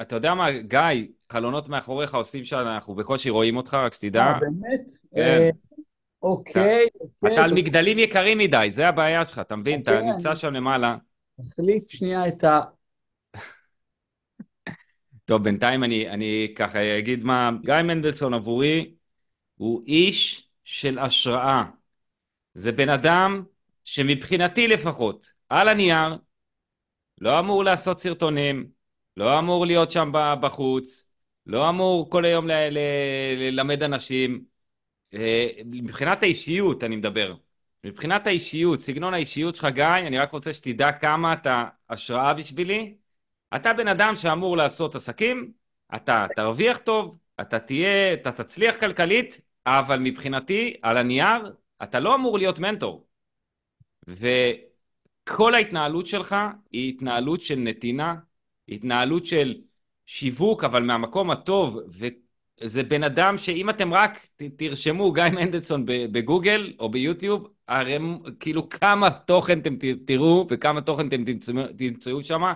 אתה יודע מה, גיא, חלונות מאחוריך עושים שאנחנו בקושי רואים אותך, רק שתדע. אה, באמת? כן. אוקיי, אוקיי. אתה על טוב, מגדלים יקרים מדי, זה הבעיה שלך, אתה מבין? אתה אוקיי, נמצא שם למעלה. אחליף שנייה את ה... טוב, בינתיים אני, אני ככה אגיד מה... גיא מנדלסון עבורי הוא איש של השראה. זה בן אדם שמבחינתי לפחות, על הנייר, לא אמור לעשות סרטונים, לא אמור להיות שם בחוץ, לא אמור כל היום ללמד אנשים. אה, מבחינת האישיות אני מדבר. מבחינת האישיות, סגנון האישיות שלך, גיא, אני רק רוצה שתדע כמה אתה השראה בשבילי. אתה בן אדם שאמור לעשות עסקים, אתה תרוויח טוב, אתה תהיה, אתה תצליח כלכלית, אבל מבחינתי, על הנייר, אתה לא אמור להיות מנטור. וכל ההתנהלות שלך היא התנהלות של נתינה, התנהלות של שיווק, אבל מהמקום הטוב, וזה בן אדם שאם אתם רק תרשמו גיא מנדלסון בגוגל או ביוטיוב, הרי כאילו כמה תוכן אתם תראו וכמה תוכן אתם תמצאו, תמצאו שם,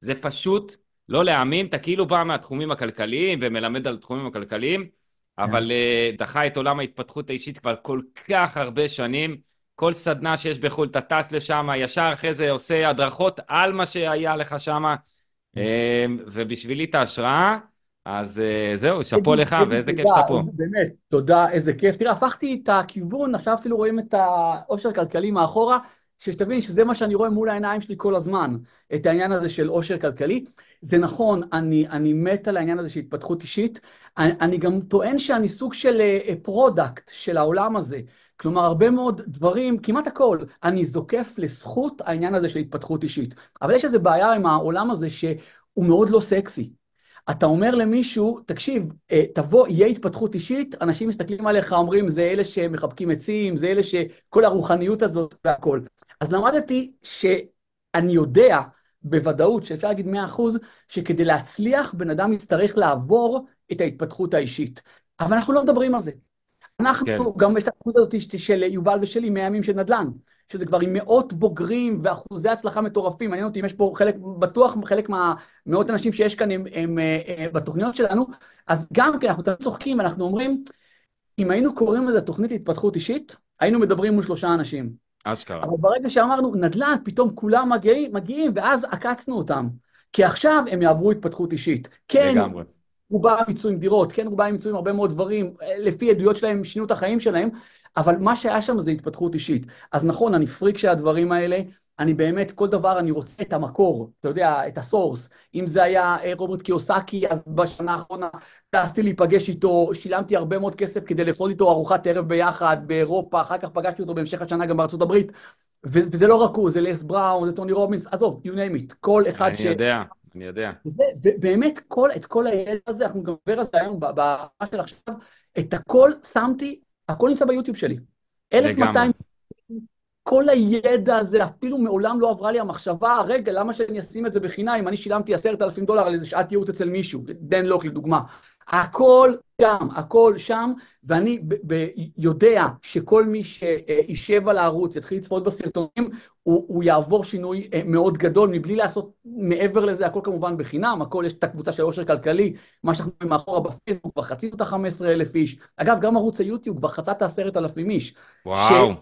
זה פשוט לא להאמין, אתה כאילו בא מהתחומים הכלכליים ומלמד על התחומים הכלכליים, אבל uh, דחה את עולם ההתפתחות האישית כבר כל כך הרבה שנים. כל סדנה שיש בחו"ל, אתה טס לשם, ישר אחרי זה עושה הדרכות על מה שהיה לך שם, ובשבילי את ההשראה, אז אה, זהו, שאפו לך, ואיזה כיף שאתה פה. באמת, תודה, איזה כיף. תראה, הפכתי את הכיוון, עכשיו אפילו רואים את העושר הכלכלי מאחורה, שתבין שזה מה שאני רואה מול העיניים שלי כל הזמן, את העניין הזה של עושר כלכלי. זה נכון, אני, אני מת על העניין הזה של התפתחות אישית. אני, אני גם טוען שאני סוג של product של העולם הזה. כלומר, הרבה מאוד דברים, כמעט הכל, אני זוקף לזכות העניין הזה של התפתחות אישית. אבל יש איזו בעיה עם העולם הזה שהוא מאוד לא סקסי. אתה אומר למישהו, תקשיב, אה, תבוא, יהיה התפתחות אישית, אנשים מסתכלים עליך, אומרים, זה אלה שמחבקים עצים, זה אלה שכל הרוחניות הזאת והכל. אז למדתי שאני יודע בוודאות, שאפשר להגיד 100%, שכדי להצליח, בן אדם יצטרך לעבור את ההתפתחות האישית. אבל אנחנו לא מדברים על זה. אנחנו, כן. גם יש את התחרות הזאת של יובל ושלי, 100 ימים של נדל"ן, שזה כבר עם מאות בוגרים ואחוזי הצלחה מטורפים. מעניין אותי אם יש פה חלק, בטוח חלק מהמאות אנשים שיש כאן הם, הם, הם בתוכניות שלנו, אז גם כן, אנחנו תמיד צוחקים, אנחנו אומרים, אם היינו קוראים לזה תוכנית התפתחות אישית, היינו מדברים מול שלושה אנשים. אשכרה. אבל ברגע שאמרנו נדל"ן, פתאום כולם מגיעים, מגיעים ואז עקצנו אותם. כי עכשיו הם יעברו התפתחות אישית. כן, לגמרי. רובם יצאו עם דירות, כן, רובם יצאו עם הרבה מאוד דברים, לפי עדויות שלהם, שינו את החיים שלהם, אבל מה שהיה שם זה התפתחות אישית. אז נכון, אני פריק של הדברים האלה, אני באמת, כל דבר אני רוצה את המקור, אתה יודע, את הסורס. אם זה היה אה, רוברט קיוסקי, אז בשנה האחרונה טסתי להיפגש איתו, שילמתי הרבה מאוד כסף כדי לאכול איתו ארוחת ערב ביחד באירופה, אחר כך פגשתי אותו בהמשך השנה גם בארצות הברית. וזה לא רק הוא, זה לס בראון, זה טוני רובינס, עזוב, you name it, כל אחד אני ש... יודע, אני יודע. וזה, ובאמת, כל, את כל הידע הזה, אנחנו גם נדבר על זה היום, בהערכה של עכשיו, את הכל שמתי, הכל נמצא ביוטיוב שלי. 1200, כל הידע הזה, אפילו מעולם לא עברה לי המחשבה, רגע, למה שאני אשים את זה בחינם אם אני שילמתי עשרת אלפים דולר על איזה שעת ייעוץ אצל מישהו, דן לוק לדוגמה. הכל שם, הכל שם, ואני יודע שכל מי שישב על הערוץ, יתחיל לצפות בסרטונים, הוא, הוא יעבור שינוי אה, מאוד גדול, מבלי לעשות מעבר לזה, הכל כמובן בחינם, הכל, יש את הקבוצה של עושר כלכלי, מה שאנחנו רואים מאחורה בפייסבוק, כבר חצינו את ה-15 אלף איש. אגב, גם ערוץ היוטיוב כבר חצה את ה-10 אלפים איש. וואו.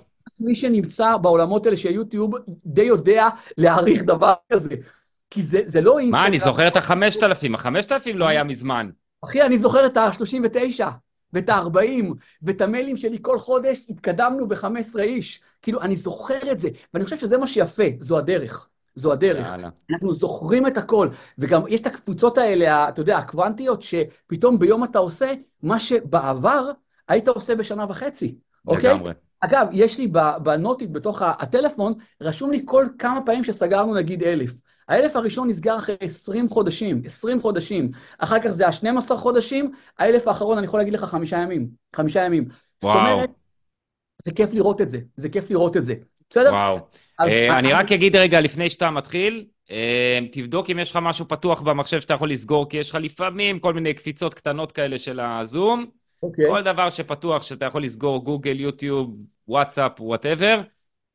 מי שנמצא בעולמות האלה של יוטיוב די יודע להעריך דבר כזה. כי זה, זה לא אינסטגרם. מה, אני זוכר את החמשת אלפים, החמשת אלפים לא היה מזמן. אחי, אני זוכר את ה-39 ואת ה-40 ואת המיילים שלי כל חודש, התקדמנו ב-15 איש. כאילו, אני זוכר את זה, ואני חושב שזה מה שיפה, זו הדרך. זו הדרך. יאללה. אנחנו זוכרים את הכל, וגם יש את הקבוצות האלה, אתה יודע, הקוונטיות, שפתאום ביום אתה עושה מה שבעבר היית עושה בשנה וחצי, אוקיי? לגמרי. אגב, יש לי בנוטית, בתוך הטלפון, רשום לי כל כמה פעמים שסגרנו נגיד אלף. האלף הראשון נסגר אחרי 20 חודשים, 20 חודשים. אחר כך זה ה-12 חודשים, האלף האחרון, אני יכול להגיד לך חמישה ימים. חמישה ימים. זאת וואו. אומרת, זה כיף לראות את זה, זה כיף לראות את זה. בסדר? וואו. אז- אה, אני רק אגיד רגע, לפני שאתה מתחיל, אה, תבדוק אם יש לך משהו פתוח במחשב שאתה יכול לסגור, כי יש לך לפעמים כל מיני קפיצות קטנות כאלה של הזום. אוקיי. כל דבר שפתוח שאתה יכול לסגור, גוגל, יוטיוב, וואטסאפ, whatever.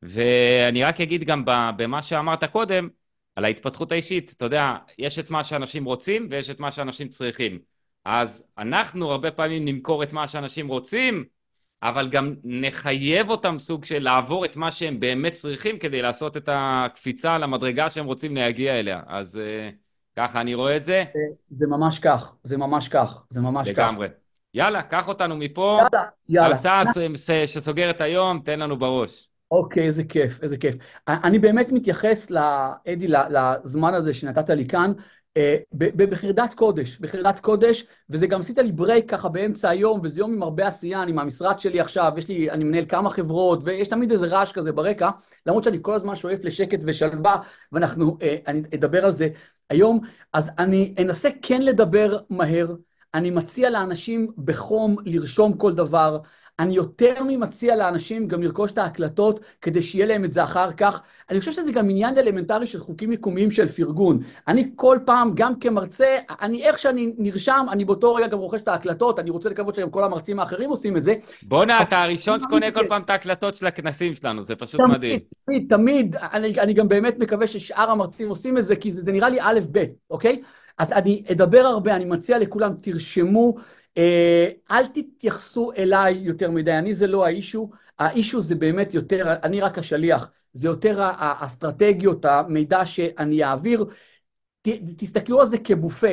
ואני רק אגיד גם במה שאמרת קודם, על ההתפתחות האישית. אתה יודע, יש את מה שאנשים רוצים ויש את מה שאנשים צריכים. אז אנחנו הרבה פעמים נמכור את מה שאנשים רוצים, אבל גם נחייב אותם סוג של לעבור את מה שהם באמת צריכים כדי לעשות את הקפיצה למדרגה שהם רוצים להגיע אליה. אז uh, ככה אני רואה את זה. זה ממש כך, זה ממש כך, זה ממש לגמרי. כך. לגמרי. יאללה, קח אותנו מפה. יאללה, יאללה. הרצאה שסוגרת היום, תן לנו בראש. אוקיי, איזה כיף, איזה כיף. אני באמת מתייחס, אדי, לזמן הזה שנתת לי כאן, אה, בחרדת קודש, בחרדת קודש, וזה גם עשית לי ברייק ככה באמצע היום, וזה יום עם הרבה עשייה, אני מהמשרד שלי עכשיו, יש לי, אני מנהל כמה חברות, ויש תמיד איזה רעש כזה ברקע, למרות שאני כל הזמן שואף לשקט ושלווה, ואנחנו, אה, אני אדבר על זה היום, אז אני אנסה כן לדבר מהר, אני מציע לאנשים בחום לרשום כל דבר, אני יותר ממציע לאנשים גם לרכוש את ההקלטות כדי שיהיה להם את זה אחר כך. אני חושב שזה גם עניין אלמנטרי של חוקים מקומיים של פרגון. אני כל פעם, גם כמרצה, אני איך שאני נרשם, אני באותו רגע גם רוכש את ההקלטות, אני רוצה לקוות שגם כל המרצים האחרים עושים את זה. בואנה, אתה הראשון שקונה כל פעם את ההקלטות של הכנסים שלנו, זה פשוט תמיד, מדהים. תמיד, תמיד, אני, אני גם באמת מקווה ששאר המרצים עושים את זה, כי זה, זה נראה לי א'-ב', אוקיי? אז אני אדבר הרבה, אני מציע לכולם, תרשמו. אה, אל תתייחסו אליי יותר מדי, אני זה לא האישו, האישו זה באמת יותר, אני רק השליח, זה יותר האסטרטגיות, המידע שאני אעביר. ת, תסתכלו על זה כבופה,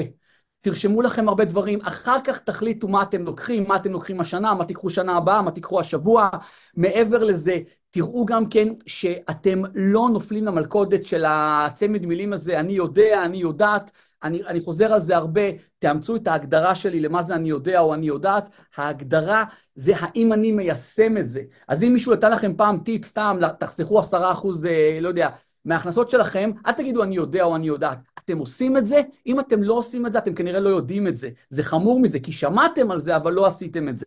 תרשמו לכם הרבה דברים, אחר כך תחליטו מה אתם לוקחים, מה אתם לוקחים השנה, מה תיקחו שנה הבאה, מה תיקחו השבוע. מעבר לזה, תראו גם כן שאתם לא נופלים למלכודת של הצמד מילים הזה, אני יודע, אני יודעת. אני, אני חוזר על זה הרבה, תאמצו את ההגדרה שלי למה זה אני יודע או אני יודעת, ההגדרה זה האם אני מיישם את זה. אז אם מישהו נתן לכם פעם טיפ, סתם, תחסכו עשרה אחוז, אה, לא יודע, מההכנסות שלכם, אל תגידו אני יודע או אני יודעת. אתם עושים את זה? אם אתם לא עושים את זה, אתם כנראה לא יודעים את זה. זה חמור מזה, כי שמעתם על זה, אבל לא עשיתם את זה.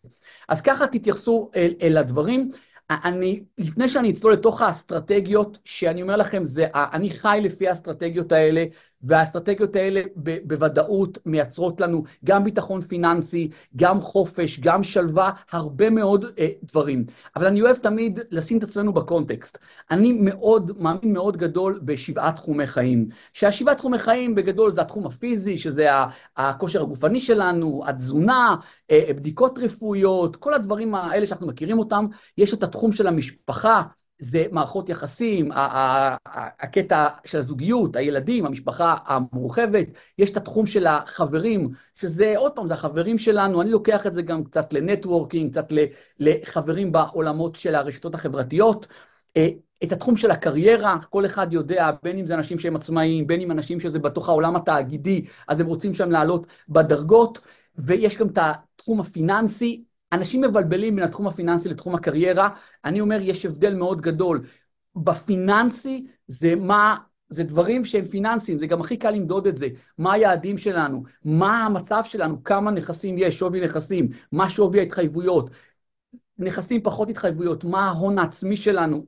אז ככה תתייחסו אל, אל הדברים. אני, לפני שאני אצלול לתוך האסטרטגיות, שאני אומר לכם, זה, אני חי לפי האסטרטגיות האלה, והאסטרטגיות האלה ב- בוודאות מייצרות לנו גם ביטחון פיננסי, גם חופש, גם שלווה, הרבה מאוד אה, דברים. אבל אני אוהב תמיד לשים את עצמנו בקונטקסט. אני מאוד, מאמין מאוד גדול בשבעה תחומי חיים. שהשבעה תחומי חיים בגדול זה התחום הפיזי, שזה הכושר הגופני שלנו, התזונה, אה, בדיקות רפואיות, כל הדברים האלה שאנחנו מכירים אותם. יש את התחום של המשפחה, זה מערכות יחסים, הקטע של הזוגיות, הילדים, המשפחה המורחבת, יש את התחום של החברים, שזה, עוד פעם, זה החברים שלנו, אני לוקח את זה גם קצת לנטוורקינג, קצת לחברים בעולמות של הרשתות החברתיות. אה, את התחום של הקריירה, כל אחד יודע, בין אם זה אנשים שהם עצמאיים, בין אם אנשים שזה בתוך העולם התאגידי, אז הם רוצים שם לעלות בדרגות, ויש גם את התחום הפיננסי, אנשים מבלבלים בין התחום הפיננסי לתחום הקריירה. אני אומר, יש הבדל מאוד גדול. בפיננסי זה מה, זה דברים שהם פיננסיים, זה גם הכי קל למדוד את זה. מה היעדים שלנו, מה המצב שלנו, כמה נכסים יש, שווי נכסים, מה שווי ההתחייבויות, נכסים פחות התחייבויות, מה ההון העצמי שלנו,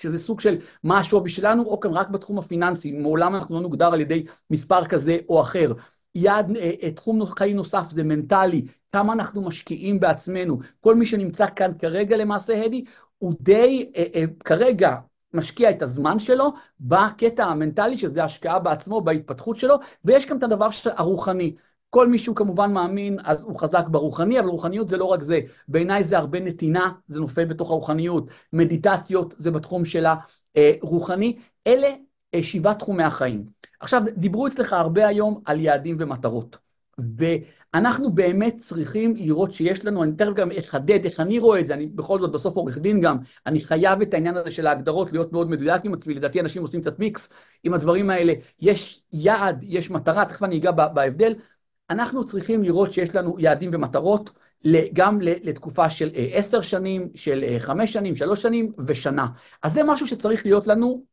שזה סוג של מה השווי שלנו, או כאן רק בתחום הפיננסי, מעולם אנחנו לא נוגדר על ידי מספר כזה או אחר. יעד, אה, אה, תחום חיים נוסף זה מנטלי, כמה אנחנו משקיעים בעצמנו. כל מי שנמצא כאן כרגע למעשה, הדי, הוא די אה, כרגע משקיע את הזמן שלו בקטע המנטלי, שזה השקעה בעצמו, בהתפתחות שלו, ויש גם את הדבר הרוחני. כל מי שהוא כמובן מאמין, אז הוא חזק ברוחני, אבל רוחניות זה לא רק זה. בעיניי זה הרבה נתינה, זה נופל בתוך הרוחניות. מדיטציות זה בתחום של הרוחני. אלה שבעה תחומי החיים. עכשיו, דיברו אצלך הרבה היום על יעדים ומטרות. ואנחנו באמת צריכים לראות שיש לנו, אני תכף גם אחדד איך אני רואה את זה, אני בכל זאת בסוף עורך דין גם, אני חייב את העניין הזה של ההגדרות להיות מאוד מדויק עם עצמי, לדעתי אנשים עושים קצת מיקס עם הדברים האלה. יש יעד, יש מטרה, תכף אני אגע בהבדל. אנחנו צריכים לראות שיש לנו יעדים ומטרות, גם לתקופה של אה, עשר שנים, של אה, חמש שנים, שלוש שנים ושנה. אז זה משהו שצריך להיות לנו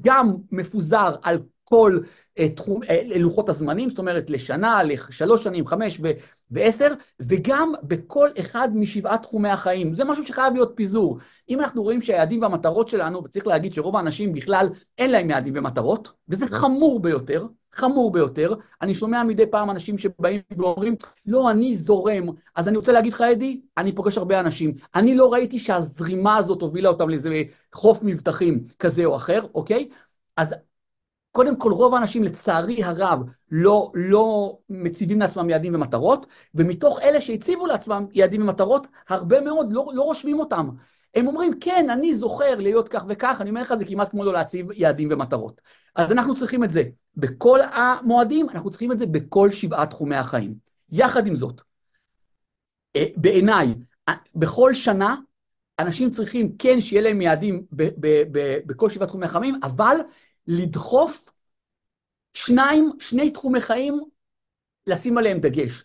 גם מפוזר על כל uh, תחום, uh, לוחות הזמנים, זאת אומרת לשנה, לשלוש שנים, חמש ו- ועשר, וגם בכל אחד משבעה תחומי החיים. זה משהו שחייב להיות פיזור. אם אנחנו רואים שהיעדים והמטרות שלנו, וצריך להגיד שרוב האנשים בכלל אין להם יעדים ומטרות, וזה. חמור ביותר, חמור ביותר. אני שומע מדי פעם אנשים שבאים ואומרים, לא, אני זורם. אז אני רוצה להגיד לך, אדי, אני פוגש הרבה אנשים. אני לא ראיתי שהזרימה הזאת הובילה אותם לאיזה חוף מבטחים כזה או אחר, אוקיי? אז קודם כל, רוב האנשים, לצערי הרב, לא, לא מציבים לעצמם יעדים ומטרות, ומתוך אלה שהציבו לעצמם יעדים ומטרות, הרבה מאוד לא, לא רושמים אותם. הם אומרים, כן, אני זוכר להיות כך וכך, אני אומר לך, זה כמעט כמו לא להציב יעדים ומטרות. אז אנחנו צריכים את זה בכל המועדים, אנחנו צריכים את זה בכל שבעת תחומי החיים. יחד עם זאת, אה, בעיניי, אה, בכל שנה, אנשים צריכים כן שיהיה להם יעדים בכל שבעת תחומי החיים, אבל לדחוף שניים, שני תחומי חיים, לשים עליהם דגש.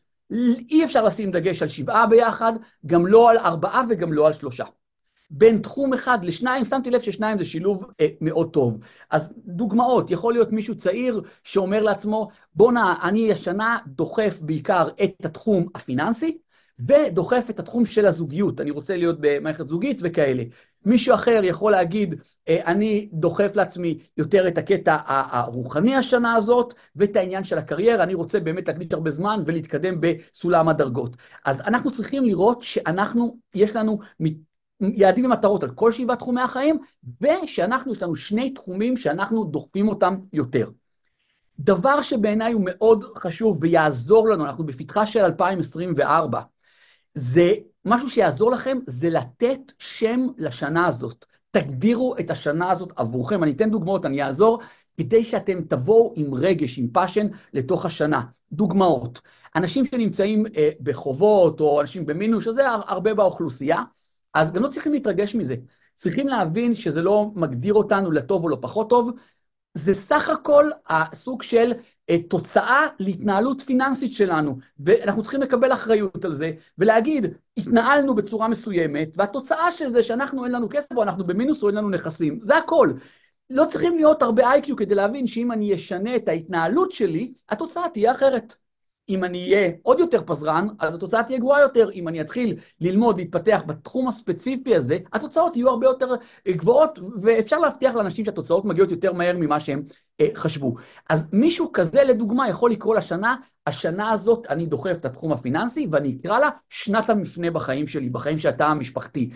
אי אפשר לשים דגש על שבעה ביחד, גם לא על ארבעה וגם לא על שלושה. בין תחום אחד לשניים, שמתי לב ששניים זה שילוב אה, מאוד טוב. אז דוגמאות, יכול להיות מישהו צעיר שאומר לעצמו, בואנה, אני השנה דוחף בעיקר את התחום הפיננסי, ודוחף את התחום של הזוגיות, אני רוצה להיות במערכת זוגית וכאלה. מישהו אחר יכול להגיד, אה, אני דוחף לעצמי יותר את הקטע הרוחני השנה הזאת, ואת העניין של הקריירה, אני רוצה באמת להקדיש הרבה זמן ולהתקדם בסולם הדרגות. אז אנחנו צריכים לראות שאנחנו, יש לנו יעדים ומטרות על כל שבעת תחומי החיים, ושאנחנו, יש לנו שני תחומים שאנחנו דוחפים אותם יותר. דבר שבעיניי הוא מאוד חשוב ויעזור לנו, אנחנו בפתחה של 2024, זה משהו שיעזור לכם, זה לתת שם לשנה הזאת. תגדירו את השנה הזאת עבורכם. אני אתן דוגמאות, אני אעזור, כדי שאתם תבואו עם רגש, עם passion, לתוך השנה. דוגמאות. אנשים שנמצאים אה, בחובות, או אנשים במינוס, שזה הרבה באוכלוסייה, אז גם לא צריכים להתרגש מזה. צריכים להבין שזה לא מגדיר אותנו לטוב או לא פחות טוב, זה סך הכל הסוג של אה, תוצאה להתנהלות פיננסית שלנו, ואנחנו צריכים לקבל אחריות על זה, ולהגיד, התנהלנו בצורה מסוימת, והתוצאה של זה שאנחנו אין לנו כסף, או אנחנו במינוס או אין לנו נכסים, זה הכל. לא צריכים להיות הרבה איי-קיו כדי להבין שאם אני אשנה את ההתנהלות שלי, התוצאה תהיה אחרת. אם אני אהיה עוד יותר פזרן, אז התוצאה תהיה גרועה יותר. אם אני אתחיל ללמוד, להתפתח בתחום הספציפי הזה, התוצאות יהיו הרבה יותר אה, גבוהות, ואפשר להבטיח לאנשים שהתוצאות מגיעות יותר מהר ממה שהם אה, חשבו. אז מישהו כזה, לדוגמה, יכול לקרוא לשנה, השנה הזאת אני דוחף את התחום הפיננסי, ואני אקרא לה שנת המפנה בחיים שלי, בחיים של התא המשפחתי.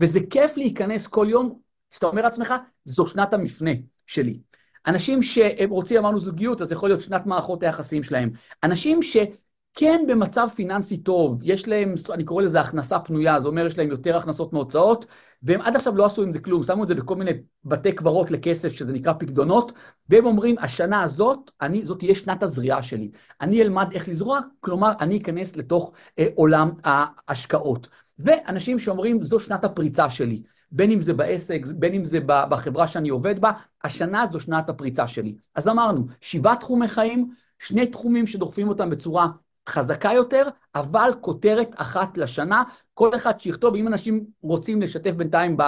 וזה כיף להיכנס כל יום, כשאתה אומר לעצמך, זו שנת המפנה שלי. אנשים שהם רוצים, אמרנו זוגיות, אז יכול להיות שנת מערכות היחסים שלהם. אנשים שכן במצב פיננסי טוב, יש להם, אני קורא לזה הכנסה פנויה, זה אומר יש להם יותר הכנסות מהוצאות, והם עד עכשיו לא עשו עם זה כלום, שמו את זה בכל מיני בתי קברות לכסף, שזה נקרא פקדונות, והם אומרים, השנה הזאת, אני, זאת תהיה שנת הזריעה שלי. אני אלמד איך לזרוע, כלומר, אני אכנס לתוך אה, עולם ההשקעות. ואנשים שאומרים, זו שנת הפריצה שלי. בין אם זה בעסק, בין אם זה בחברה שאני עובד בה, השנה זו שנת הפריצה שלי. אז אמרנו, שבעה תחומי חיים, שני תחומים שדוחפים אותם בצורה חזקה יותר, אבל כותרת אחת לשנה, כל אחד שיכתוב, אם אנשים רוצים לשתף בינתיים ב...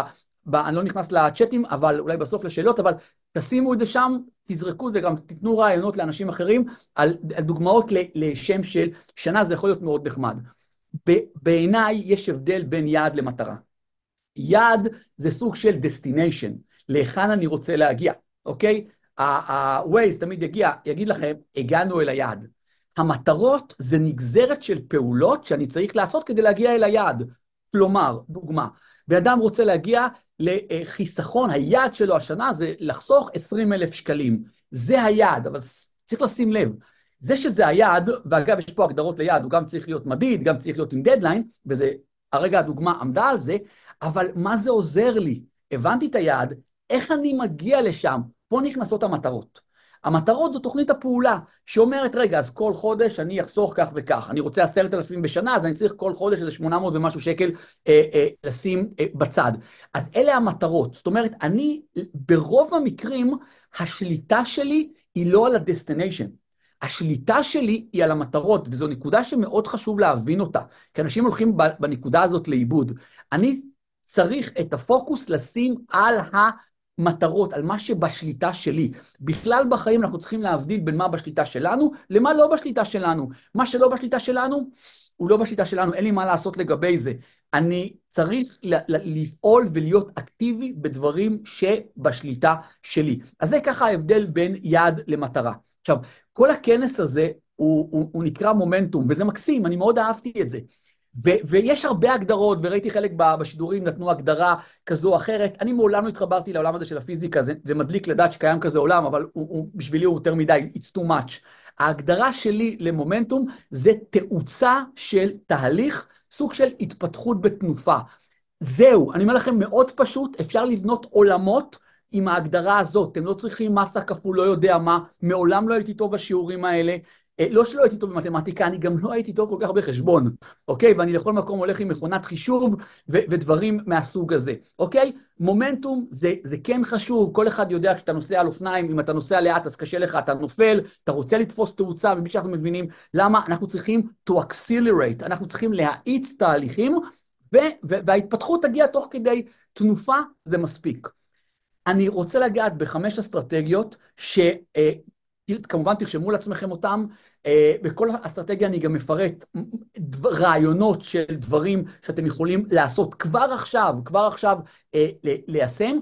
ב אני לא נכנס לצ'אטים, אבל אולי בסוף לשאלות, אבל תשימו את זה שם, תזרקו את זה, גם תיתנו רעיונות לאנשים אחרים על, על דוגמאות לשם של שנה, זה יכול להיות מאוד נחמד. בעיניי יש הבדל בין יעד למטרה. יעד זה סוג של destination, להיכן אני רוצה להגיע, אוקיי? ה-Waze תמיד יגיע, יגיד לכם, הגענו אל היעד. המטרות זה נגזרת של פעולות שאני צריך לעשות כדי להגיע אל היעד. כלומר, דוגמה, בן אדם רוצה להגיע לחיסכון, היעד שלו השנה זה לחסוך 20 אלף שקלים. זה היעד, אבל צריך לשים לב. זה שזה היעד, ואגב, יש פה הגדרות ליעד, הוא גם צריך להיות מדיד, גם צריך להיות עם דדליין, וזה, הרגע הדוגמה עמדה על זה, אבל מה זה עוזר לי? הבנתי את היעד, איך אני מגיע לשם? פה נכנסות המטרות. המטרות זו תוכנית הפעולה, שאומרת, רגע, אז כל חודש אני אחסוך כך וכך. אני רוצה עשרת אלפים בשנה, אז אני צריך כל חודש איזה 800 ומשהו שקל אה, אה, לשים אה, בצד. אז אלה המטרות. זאת אומרת, אני, ברוב המקרים, השליטה שלי היא לא על ה destination. השליטה שלי היא על המטרות, וזו נקודה שמאוד חשוב להבין אותה, כי אנשים הולכים בנקודה הזאת לאיבוד. אני צריך את הפוקוס לשים על המטרות, על מה שבשליטה שלי. בכלל בחיים אנחנו צריכים להבדיל בין מה בשליטה שלנו למה לא בשליטה שלנו. מה שלא בשליטה שלנו, הוא לא בשליטה שלנו, אין לי מה לעשות לגבי זה. אני צריך לפעול ולהיות אקטיבי בדברים שבשליטה שלי. אז זה ככה ההבדל בין יעד למטרה. עכשיו, כל הכנס הזה הוא, הוא, הוא נקרא מומנטום, וזה מקסים, אני מאוד אהבתי את זה. ו- ויש הרבה הגדרות, וראיתי חלק בשידורים נתנו הגדרה כזו או אחרת. אני מעולם לא התחברתי לעולם הזה של הפיזיקה, זה, זה מדליק לדעת שקיים כזה עולם, אבל הוא, הוא, בשבילי הוא יותר מדי, it's too much. ההגדרה שלי למומנטום זה תאוצה של תהליך, סוג של התפתחות בתנופה. זהו, אני אומר לכם, מאוד פשוט, אפשר לבנות עולמות עם ההגדרה הזאת. אתם לא צריכים מסה כפול, לא יודע מה, מעולם לא הייתי טוב בשיעורים האלה. אה, לא שלא הייתי טוב במתמטיקה, אני גם לא הייתי טוב כל כך בחשבון, אוקיי? ואני לכל מקום הולך עם מכונת חישוב ו- ודברים מהסוג הזה, אוקיי? מומנטום זה, זה כן חשוב, כל אחד יודע כשאתה נוסע על אופניים, אם אתה נוסע לאט אז קשה לך, אתה נופל, אתה רוצה לתפוס תאוצה, ובלי שאנחנו מבינים למה אנחנו צריכים to accelerate, אנחנו צריכים להאיץ תהליכים, ו- ו- וההתפתחות תגיע תוך כדי תנופה, זה מספיק. אני רוצה לגעת בחמש אסטרטגיות ש... כמובן תרשמו לעצמכם אותם, אה, בכל אסטרטגיה אני גם מפרט רעיונות של דברים שאתם יכולים לעשות כבר עכשיו, כבר עכשיו אה, ליישם.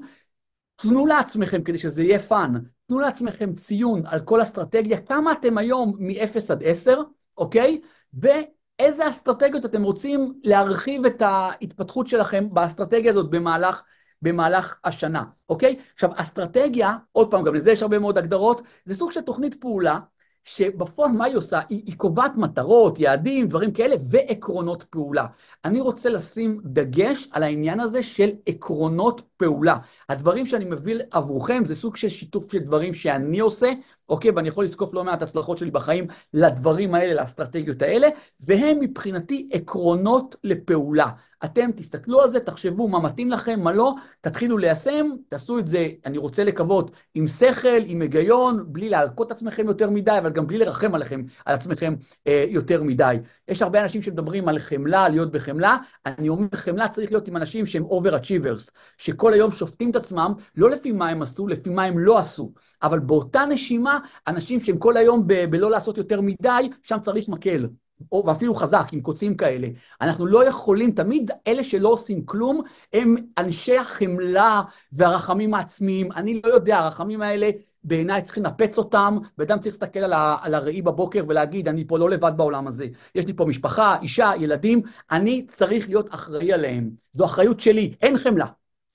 תנו לעצמכם, כדי שזה יהיה fun, תנו לעצמכם ציון על כל אסטרטגיה, כמה אתם היום מ-0 עד 10, אוקיי? ואיזה אסטרטגיות אתם רוצים להרחיב את ההתפתחות שלכם באסטרטגיה הזאת במהלך במהלך השנה, אוקיי? עכשיו, אסטרטגיה, עוד פעם, גם לזה יש הרבה מאוד הגדרות, זה סוג של תוכנית פעולה, שבפועל מה היא עושה? היא, היא קובעת מטרות, יעדים, דברים כאלה, ועקרונות פעולה. אני רוצה לשים דגש על העניין הזה של עקרונות פעולה. הדברים שאני מביא עבורכם זה סוג של שיתוף של דברים שאני עושה, אוקיי? ואני יכול לזקוף לא מעט הצלחות שלי בחיים לדברים האלה, לאסטרטגיות האלה, והם מבחינתי עקרונות לפעולה. אתם תסתכלו על זה, תחשבו מה מתאים לכם, מה לא, תתחילו ליישם, תעשו את זה, אני רוצה לקוות, עם שכל, עם היגיון, בלי להלקות עצמכם יותר מדי, אבל גם בלי לרחם עליכם, על עצמכם אה, יותר מדי. יש הרבה אנשים שמדברים על חמלה, להיות בחמלה, אני אומר, חמלה צריך להיות עם אנשים שהם overachievers, שכל היום שופטים את עצמם, לא לפי מה הם עשו, לפי מה הם לא עשו. אבל באותה נשימה, אנשים שהם כל היום בלא לעשות יותר מדי, שם צריך מקל. או, ואפילו חזק, עם קוצים כאלה. אנחנו לא יכולים, תמיד אלה שלא עושים כלום, הם אנשי החמלה והרחמים העצמיים. אני לא יודע, הרחמים האלה, בעיניי צריכים לנפץ אותם, ואדם צריך להסתכל על, ה, על הראי בבוקר ולהגיד, אני פה לא לבד בעולם הזה. יש לי פה משפחה, אישה, ילדים, אני צריך להיות אחראי עליהם. זו אחריות שלי, אין חמלה.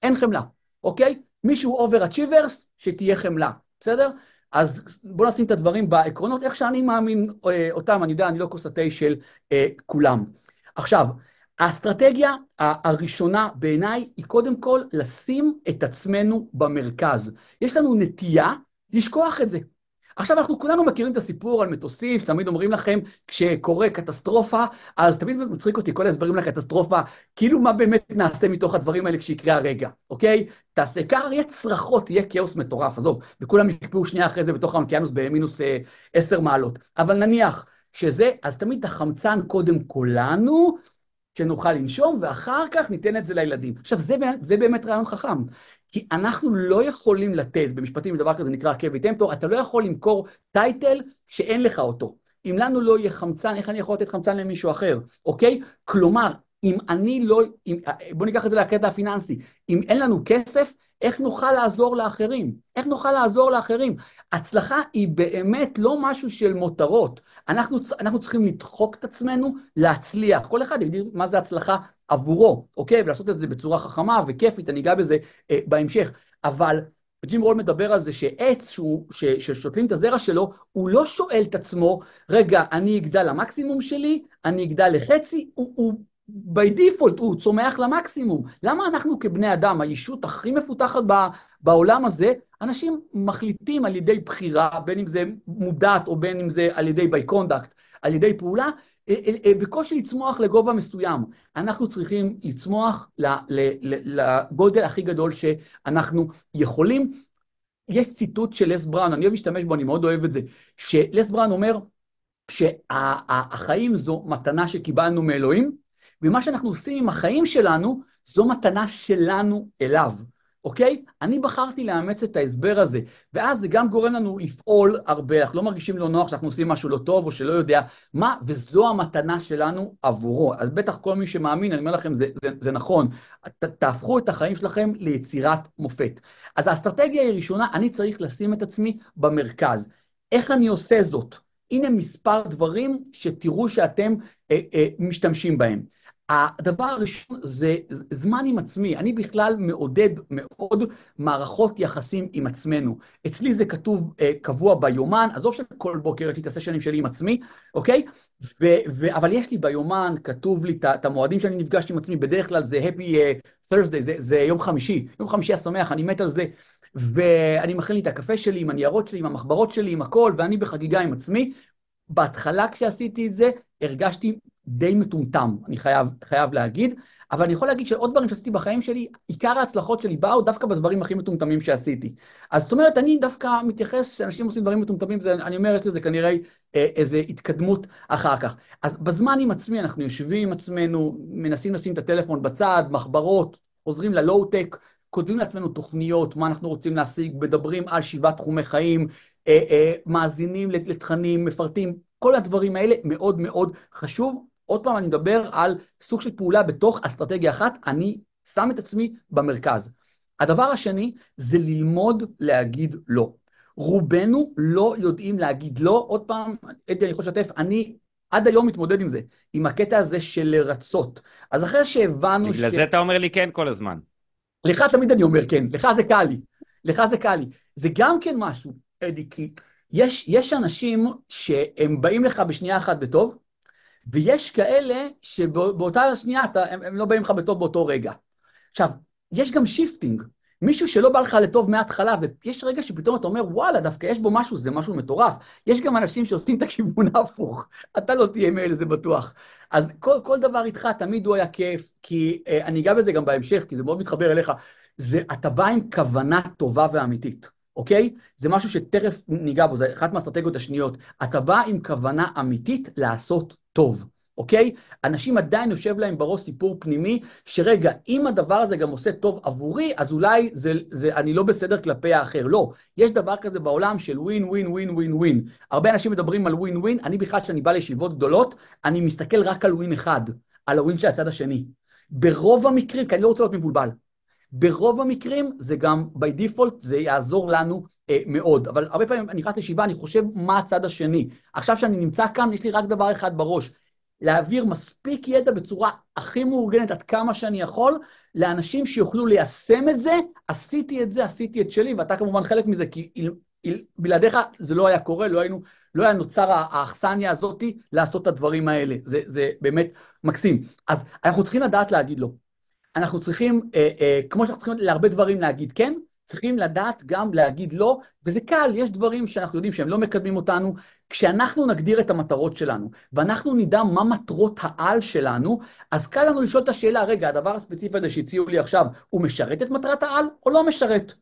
אין חמלה, אוקיי? מישהו אובר אצ'יברס, שתהיה חמלה, בסדר? אז בואו נשים את הדברים בעקרונות, איך שאני מאמין אה, אותם, אני יודע, אני לא כוס התה של אה, כולם. עכשיו, האסטרטגיה הראשונה בעיניי היא קודם כל לשים את עצמנו במרכז. יש לנו נטייה לשכוח את זה. עכשיו, אנחנו כולנו מכירים את הסיפור על מטוסים, תמיד אומרים לכם, כשקורה קטסטרופה, אז תמיד מצחיק אותי כל ההסברים לקטסטרופה, כאילו מה באמת נעשה מתוך הדברים האלה כשיקרה הרגע, אוקיי? תעשה ככה, יהיה צרחות, יהיה כאוס מטורף, עזוב, וכולם יקפאו שנייה אחרי זה בתוך האוקיינוס במינוס אה, עשר מעלות. אבל נניח שזה, אז תמיד החמצן קודם כולנו, שנוכל לנשום, ואחר כך ניתן את זה לילדים. עכשיו, זה, זה באמת רעיון חכם. כי אנחנו לא יכולים לתת, במשפטים דבר כזה נקרא קווי טמפטור, אתה לא יכול למכור טייטל שאין לך אותו. אם לנו לא יהיה חמצן, איך אני יכול לתת חמצן למישהו אחר, אוקיי? כלומר, אם אני לא... אם, בוא ניקח את זה לקטע הפיננסי. אם אין לנו כסף, איך נוכל לעזור לאחרים? איך נוכל לעזור לאחרים? הצלחה היא באמת לא משהו של מותרות. אנחנו, אנחנו צריכים לדחוק את עצמנו להצליח. כל אחד יגדיר מה זה הצלחה עבורו, אוקיי? ולעשות את זה בצורה חכמה וכיפית, אני אגע בזה אה, בהמשך. אבל ג'ים רול מדבר על זה שעץ שהוא, ש, ששותלים את הזרע שלו, הוא לא שואל את עצמו, רגע, אני אגדל למקסימום שלי, אני אגדל לחצי, הוא, הוא by default הוא צומח למקסימום. למה אנחנו כבני אדם, הישות הכי מפותחת בעולם הזה, אנשים מחליטים על ידי בחירה, בין אם זה מודעת או בין אם זה על ידי by conduct, על ידי פעולה, בקושי לצמוח לגובה מסוים. אנחנו צריכים לצמוח לגודל הכי גדול שאנחנו יכולים. יש ציטוט של לס בראון, אני אוהב להשתמש בו, אני מאוד אוהב את זה, שלס בראון אומר שהחיים זו מתנה שקיבלנו מאלוהים, ומה שאנחנו עושים עם החיים שלנו, זו מתנה שלנו אליו. אוקיי? אני בחרתי לאמץ את ההסבר הזה, ואז זה גם גורם לנו לפעול הרבה, אנחנו לא מרגישים לא נוח שאנחנו עושים משהו לא טוב או שלא יודע מה, וזו המתנה שלנו עבורו. אז בטח כל מי שמאמין, אני אומר לכם, זה, זה, זה נכון, ת, תהפכו את החיים שלכם ליצירת מופת. אז האסטרטגיה היא ראשונה, אני צריך לשים את עצמי במרכז. איך אני עושה זאת? הנה מספר דברים שתראו שאתם אה, אה, משתמשים בהם. הדבר הראשון זה זמן עם עצמי. אני בכלל מעודד מאוד מערכות יחסים עם עצמנו. אצלי זה כתוב uh, קבוע ביומן, עזוב שכל בוקר יש לי את הסשנים שלי עם עצמי, אוקיי? אבל יש לי ביומן, כתוב לי את המועדים שאני נפגשתי עם עצמי, בדרך כלל זה Happy uh, Thursday, זה, זה יום חמישי, יום חמישי השמח, אני מת על זה. ואני מכין לי את הקפה שלי עם הניירות שלי, עם המחברות שלי, עם הכל, ואני בחגיגה עם עצמי. בהתחלה כשעשיתי את זה, הרגשתי די מטומטם, אני חייב, חייב להגיד, אבל אני יכול להגיד שעוד דברים שעשיתי בחיים שלי, עיקר ההצלחות שלי באו דווקא בדברים הכי מטומטמים שעשיתי. אז זאת אומרת, אני דווקא מתייחס, כשאנשים עושים דברים מטומטמים, זה, אני אומר, יש לזה כנראה אה, איזו התקדמות אחר כך. אז בזמן עם עצמי, אנחנו יושבים עם עצמנו, מנסים לשים את הטלפון בצד, מחברות, חוזרים ללואו-טק, כותבים לעצמנו תוכניות, מה אנחנו רוצים להשיג, מדברים על שבעה תחומי חיים, אה, אה, מאזינים לתכנים, מפרטים, כל הדברים האלה מאוד מאוד חשוב. עוד פעם, אני מדבר על סוג של פעולה בתוך אסטרטגיה אחת, אני שם את עצמי במרכז. הדבר השני זה ללמוד להגיד לא. רובנו לא יודעים להגיד לא. עוד פעם, אדי, אני יכול לשתף, אני עד היום מתמודד עם זה, עם הקטע הזה של לרצות. אז אחרי שהבנו ש... בגלל זה אתה אומר לי כן כל הזמן. לך תמיד אני אומר כן, לך זה קל לי. לך זה קל לי. זה גם כן משהו, אדי, כי יש, יש אנשים שהם באים לך בשנייה אחת בטוב, ויש כאלה שבאותה שנייה אתה, הם, הם לא באים לך בטוב באותו רגע. עכשיו, יש גם shifting. מישהו שלא בא לך לטוב מההתחלה, ויש רגע שפתאום אתה אומר, וואלה, דווקא יש בו משהו, זה משהו מטורף. יש גם אנשים שעושים את הכיוון ההפוך. אתה לא תהיה מאלה, זה בטוח. אז כל, כל דבר איתך תמיד הוא היה כיף, כי אה, אני אגע בזה גם בהמשך, כי זה מאוד מתחבר אליך. זה, אתה בא עם כוונה טובה ואמיתית. אוקיי? זה משהו שתכף ניגע בו, זה אחת מהאסטרטגיות השניות. אתה בא עם כוונה אמיתית לעשות טוב, אוקיי? אנשים עדיין יושב להם בראש סיפור פנימי, שרגע, אם הדבר הזה גם עושה טוב עבורי, אז אולי זה, זה, אני לא בסדר כלפי האחר. לא, יש דבר כזה בעולם של ווין, ווין, ווין, ווין, ווין. הרבה אנשים מדברים על ווין, ווין, אני בכלל, כשאני בא לישיבות גדולות, אני מסתכל רק על ווין אחד, על הווין של הצד השני. ברוב המקרים, כי אני לא רוצה להיות מבולבל, ברוב המקרים זה גם, by default, זה יעזור לנו אה, מאוד. אבל הרבה פעמים אני נכנס לישיבה, אני חושב מה הצד השני. עכשיו שאני נמצא כאן, יש לי רק דבר אחד בראש. להעביר מספיק ידע בצורה הכי מאורגנת עד כמה שאני יכול, לאנשים שיוכלו ליישם את זה, עשיתי את זה, עשיתי את שלי, ואתה כמובן חלק מזה, כי בלעדיך זה לא היה קורה, לא, היינו, לא היה נוצר האכסניה הזאתי לעשות את הדברים האלה. זה, זה באמת מקסים. אז אנחנו צריכים לדעת להגיד לא. אנחנו צריכים, אה, אה, כמו שאנחנו צריכים להרבה דברים להגיד כן, צריכים לדעת גם להגיד לא, וזה קל, יש דברים שאנחנו יודעים שהם לא מקדמים אותנו. כשאנחנו נגדיר את המטרות שלנו, ואנחנו נדע מה מטרות העל שלנו, אז קל לנו לשאול את השאלה, רגע, הדבר הספציפי הזה שהציעו לי עכשיו, הוא משרת את מטרת העל או לא משרת?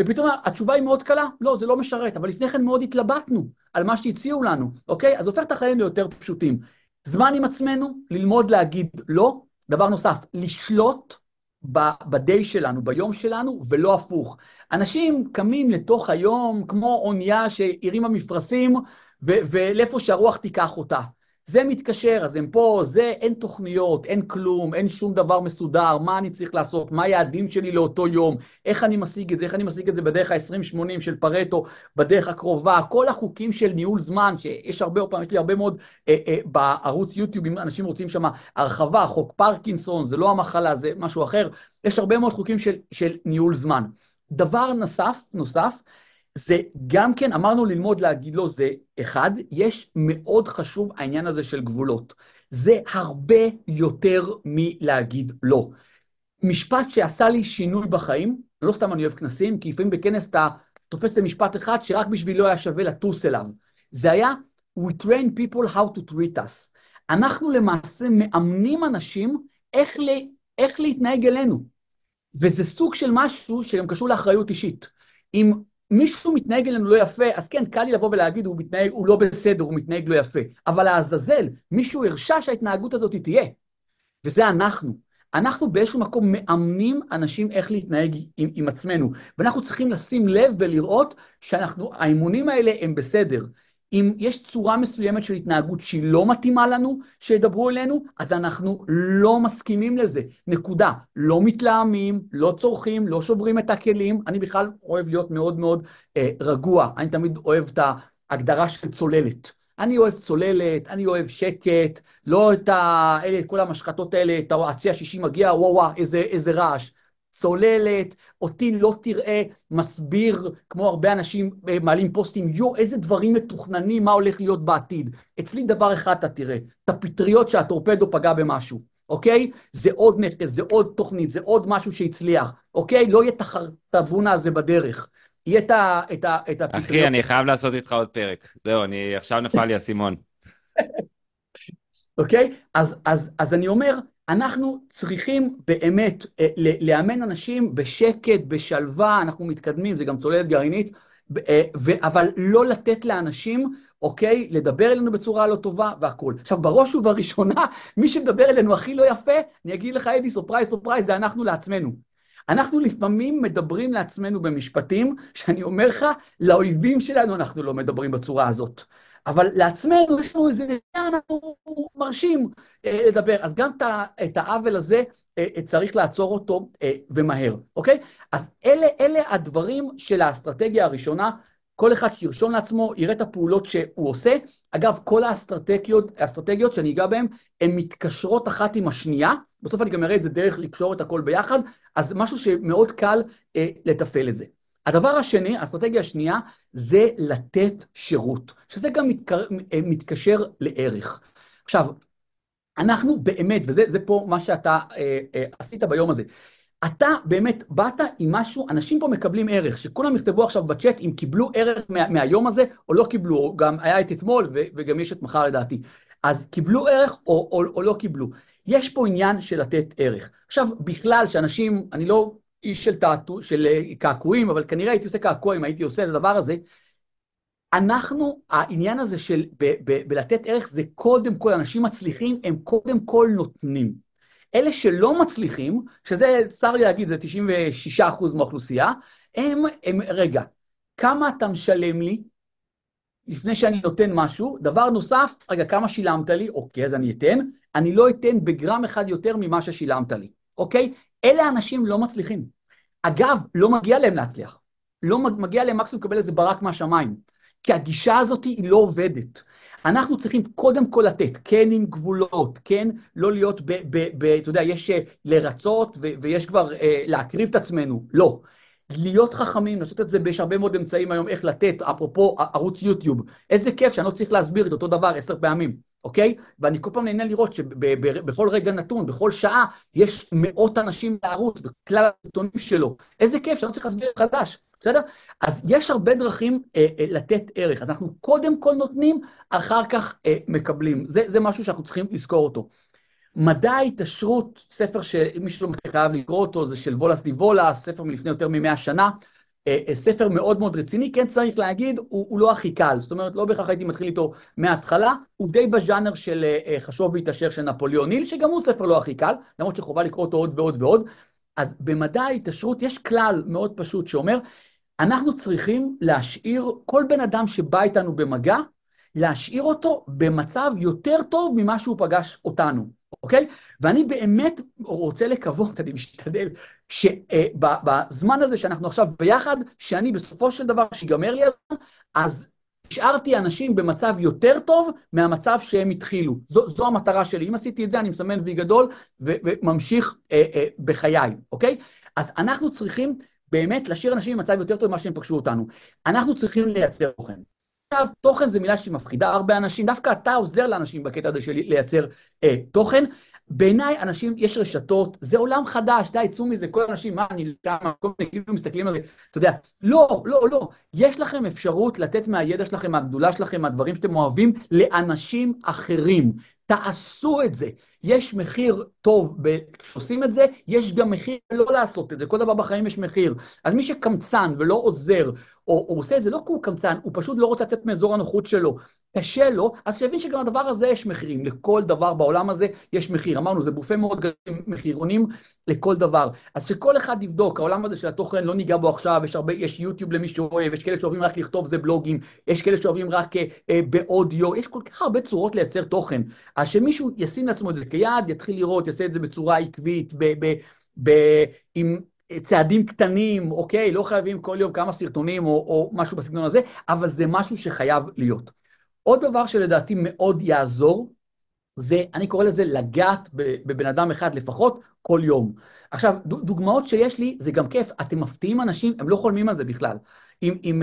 ופתאום התשובה היא מאוד קלה, לא, זה לא משרת, אבל לפני כן מאוד התלבטנו על מה שהציעו לנו, אוקיי? אז הופך את החיים ליותר פשוטים. זמן עם עצמנו, ללמוד להגיד לא, דבר נוסף, לשלוט ב-day שלנו, ביום שלנו, ולא הפוך. אנשים קמים לתוך היום כמו אונייה שהרימה מפרשים, ולאיפה שהרוח תיקח אותה. זה מתקשר, אז הם פה, זה, אין תוכניות, אין כלום, אין שום דבר מסודר, מה אני צריך לעשות, מה היעדים שלי לאותו יום, איך אני משיג את זה, איך אני משיג את זה בדרך ה-20-80 של פרטו, בדרך הקרובה, כל החוקים של ניהול זמן, שיש הרבה, פעם, יש לי הרבה מאוד אה, אה, בערוץ יוטיוב, אם אנשים רוצים שם הרחבה, חוק פרקינסון, זה לא המחלה, זה משהו אחר, יש הרבה מאוד חוקים של, של ניהול זמן. דבר נוסף, נוסף, זה גם כן, אמרנו ללמוד להגיד לו, זה אחד, יש מאוד חשוב העניין הזה של גבולות. זה הרבה יותר מלהגיד לא. משפט שעשה לי שינוי בחיים, לא סתם אני אוהב כנסים, כי לפעמים בכנס אתה תופס למשפט אחד שרק בשבילו היה שווה לטוס אליו. זה היה, We train people how to treat us. אנחנו למעשה מאמנים אנשים איך, ל, איך להתנהג אלינו. וזה סוג של משהו שגם קשור לאחריות אישית. אם מישהו מתנהג אלינו לא יפה, אז כן, קל לי לבוא ולהגיד, הוא מתנהג, הוא לא בסדר, הוא מתנהג לא יפה. אבל לעזאזל, מישהו הרשה שההתנהגות הזאת תהיה. וזה אנחנו. אנחנו באיזשהו מקום מאמנים אנשים איך להתנהג עם, עם עצמנו. ואנחנו צריכים לשים לב ולראות שהאימונים האלה הם בסדר. אם יש צורה מסוימת של התנהגות שהיא לא מתאימה לנו, שידברו אלינו, אז אנחנו לא מסכימים לזה. נקודה. לא מתלהמים, לא צורכים, לא שוברים את הכלים. אני בכלל אוהב להיות מאוד מאוד אה, רגוע. אני תמיד אוהב את ההגדרה של צוללת. אני אוהב צוללת, אני אוהב שקט, לא את ה... אלה, כל המשחטות האלה, את הצי השישי מגיע, וואו וואו, איזה, איזה רעש. צוללת, אותי לא תראה מסביר, כמו הרבה אנשים אה, מעלים פוסטים, יו, איזה דברים מתוכננים, מה הולך להיות בעתיד. אצלי דבר אחד אתה תראה, את הפטריות שהטורפדו פגע במשהו, אוקיי? זה עוד נכס, זה עוד תוכנית, זה עוד משהו שהצליח, אוקיי? לא יהיה את החרטבונה הזה בדרך. יהיה את, ה, את, ה, את הפטריות. אחי, אני חייב לעשות איתך עוד פרק. זהו, אני, עכשיו נפל לי האסימון. אוקיי? אז, אז, אז אני אומר, אנחנו צריכים באמת אה, לאמן אנשים בשקט, בשלווה, אנחנו מתקדמים, זה גם צוללת גרעינית, אה, אבל לא לתת לאנשים, אוקיי, לדבר אלינו בצורה לא טובה והכול. עכשיו, בראש ובראשונה, מי שמדבר אלינו הכי לא יפה, אני אגיד לך, אדי, surprise, surprise, זה אנחנו לעצמנו. אנחנו לפעמים מדברים לעצמנו במשפטים, שאני אומר לך, לאויבים שלנו אנחנו לא מדברים בצורה הזאת. אבל לעצמנו יש לנו איזה אנחנו מרשים אה, לדבר. אז גם את העוול הזה אה, אה, צריך לעצור אותו ומהר, אוקיי? אז אלה, אלה הדברים של האסטרטגיה הראשונה. כל אחד שירשום לעצמו, יראה את הפעולות שהוא עושה. אגב, כל האסטרטגיות, האסטרטגיות שאני אגע בהן, הן מתקשרות אחת עם השנייה. בסוף אני גם אראה איזה דרך לקשור את הכל ביחד, אז משהו שמאוד קל לתפעל את זה. הדבר השני, האסטרטגיה השנייה, זה לתת שירות, שזה גם מתקר... אה, מתקשר לערך. עכשיו, אנחנו באמת, וזה פה מה שאתה אה, אה, עשית ביום הזה, אתה באמת באת עם משהו, אנשים פה מקבלים ערך, שכולם יכתבו עכשיו בצ'אט אם קיבלו ערך מה, מהיום הזה או לא קיבלו, גם היה את אתמול ו, וגם יש את מחר לדעתי. אז קיבלו ערך או, או, או לא קיבלו. יש פה עניין של לתת ערך. עכשיו, בכלל, שאנשים, אני לא איש של, תעתו, של אה, קעקועים, אבל כנראה הייתי עושה קעקוע אם הייתי עושה את הדבר הזה. אנחנו, העניין הזה של ב, ב, בלתת ערך זה קודם כל, אנשים מצליחים, הם קודם כל נותנים. אלה שלא מצליחים, שזה, צר לי להגיד, זה 96% מהאוכלוסייה, הם, הם, רגע, כמה אתה משלם לי לפני שאני נותן משהו? דבר נוסף, רגע, כמה שילמת לי? אוקיי, אז אני אתן. אני לא אתן בגרם אחד יותר ממה ששילמת לי, אוקיי? אלה אנשים לא מצליחים. אגב, לא מגיע להם להצליח. לא מגיע להם מקסימום לקבל איזה ברק מהשמיים. כי הגישה הזאת היא לא עובדת. אנחנו צריכים קודם כל לתת, כן עם גבולות, כן לא להיות ב... ב, ב אתה יודע, יש אה, לרצות ו, ויש כבר אה, להקריב את עצמנו. לא. להיות חכמים, לעשות את זה, יש הרבה מאוד אמצעים היום איך לתת, אפרופו ערוץ יוטיוב. איזה כיף שאני לא צריך להסביר את אותו דבר עשר פעמים. אוקיי? ואני כל פעם נהנה לראות שבכל רגע נתון, בכל שעה, יש מאות אנשים לערוץ, בכלל הסרטונים שלו. איזה כיף, שאני לא צריך להסביר חדש, בסדר? אז יש הרבה דרכים אה, אה, לתת ערך. אז אנחנו קודם כל נותנים, אחר כך אה, מקבלים. זה, זה משהו שאנחנו צריכים לזכור אותו. מדע ההתעשרות, ספר שמי שלא חייב לקרוא אותו, זה של וולס די וולס, ספר מלפני יותר ממאה שנה. אה, אה, ספר מאוד מאוד רציני, כן צריך להגיד, הוא, הוא לא הכי קל, זאת אומרת, לא בהכרח הייתי מתחיל איתו מההתחלה, הוא די בז'אנר של אה, חשוב והתעשר של נפוליאון ניל, שגם הוא ספר לא הכי קל, למרות שחובה לקרוא אותו עוד ועוד ועוד. אז במדע ההתעשרות יש כלל מאוד פשוט שאומר, אנחנו צריכים להשאיר כל בן אדם שבא איתנו במגע, להשאיר אותו במצב יותר טוב ממה שהוא פגש אותנו. אוקיי? ואני באמת רוצה לקוות, אני משתדל, שבזמן הזה שאנחנו עכשיו ביחד, שאני בסופו של דבר, שיגמר לי הזמן, אז השארתי אנשים במצב יותר טוב מהמצב שהם התחילו. זו, זו המטרה שלי. אם עשיתי את זה, אני מסמן וי גדול ו- וממשיך אה, אה, בחיי, אוקיי? אז אנחנו צריכים באמת להשאיר אנשים במצב יותר טוב ממה שהם פגשו אותנו. אנחנו צריכים לייצר תוכן. עכשיו, תוכן זה מילה שהיא מפחידה הרבה אנשים, דווקא אתה עוזר לאנשים בקטע הזה של לייצר אה, תוכן. בעיניי, אנשים, יש רשתות, זה עולם חדש, די, צאו מזה, כל האנשים, מה, אני, כמה, כל מיני, כאילו מסתכלים על זה, אתה יודע, לא, לא, לא, יש לכם אפשרות לתת מהידע שלכם, מהגדולה שלכם, מהדברים שאתם אוהבים, לאנשים אחרים. תעשו את זה. יש מחיר טוב כשעושים את זה, יש גם מחיר לא לעשות את זה. כל דבר בחיים יש מחיר. אז מי שקמצן ולא עוזר, או, או עושה את זה לא כי הוא קמצן, הוא פשוט לא רוצה לצאת מאזור הנוחות שלו. קשה לו, אז שיבין שגם לדבר הזה יש מחירים. לכל דבר בעולם הזה יש מחיר. אמרנו, זה בופה מאוד גדול, מחירונים לכל דבר. אז שכל אחד יבדוק, העולם הזה של התוכן, לא ניגע בו עכשיו, יש הרבה, יש יוטיוב למי שאוהב, יש כאלה שאוהבים רק לכתוב זה בלוגים, יש כאלה שאוהבים רק אה, אה, באודיו, יש כל כך הרבה צורות לייצר תוכן. אז שמישהו ישים לעצמו את זה כיעד, יתחיל לראות, יעשה את זה בצורה עקבית, ב, ב, ב, עם צעדים קטנים, אוקיי? לא חייבים כל יום כמה סרטונים או, או משהו בסגנון הזה, אבל זה משהו שחייב להיות. עוד דבר שלדעתי מאוד יעזור, זה, אני קורא לזה לגעת בבן אדם אחד לפחות כל יום. עכשיו, דוגמאות שיש לי, זה גם כיף, אתם מפתיעים אנשים, הם לא חולמים על זה בכלל. אם, אם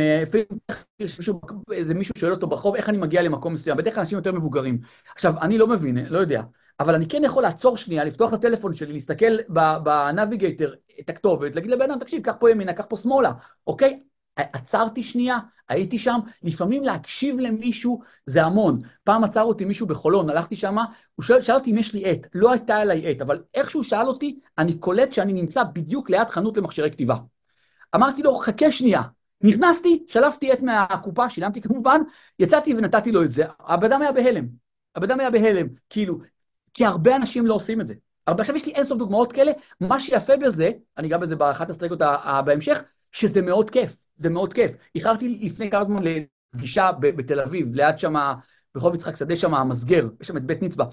מישהו, איזה מישהו שואל אותו ברחוב, איך אני מגיע למקום מסוים, בדרך כלל אנשים יותר מבוגרים. עכשיו, אני לא מבין, לא יודע, אבל אני כן יכול לעצור שנייה, לפתוח את הטלפון שלי, להסתכל בנביגייטר, את הכתובת, להגיד לבן אדם, תקשיב, קח פה ימינה, קח פה שמאלה, אוקיי? עצרתי שנייה, הייתי שם, לפעמים להקשיב למישהו זה המון. פעם עצר אותי מישהו בחולון, הלכתי שם, הוא שאל, שאל אותי אם יש לי עט, לא הייתה אליי עט, אבל איך שהוא שאל אותי, אני קולט שאני נמצא בדיוק ליד חנות למכשירי כתיבה. אמרתי לו, חכה שנייה. נכנסתי, שלפתי עט מהקופה, שילמתי כמובן, יצאתי ונתתי לו את זה. הבן אדם היה בהלם. הבן אדם היה בהלם, כאילו, כי הרבה אנשים לא עושים את זה. הרבה, עכשיו יש לי אינסוף דוגמאות כאלה, מה שיפה בזה, אני אגע בזה באחת הסטריקות בהמשך, שזה מאוד כיף. זה מאוד כיף. איחרתי לפני כמה זמן לפגישה בתל אביב, ליד שמה, ברחוב יצחק שדה שם המסגר, יש שם את בית נצבא,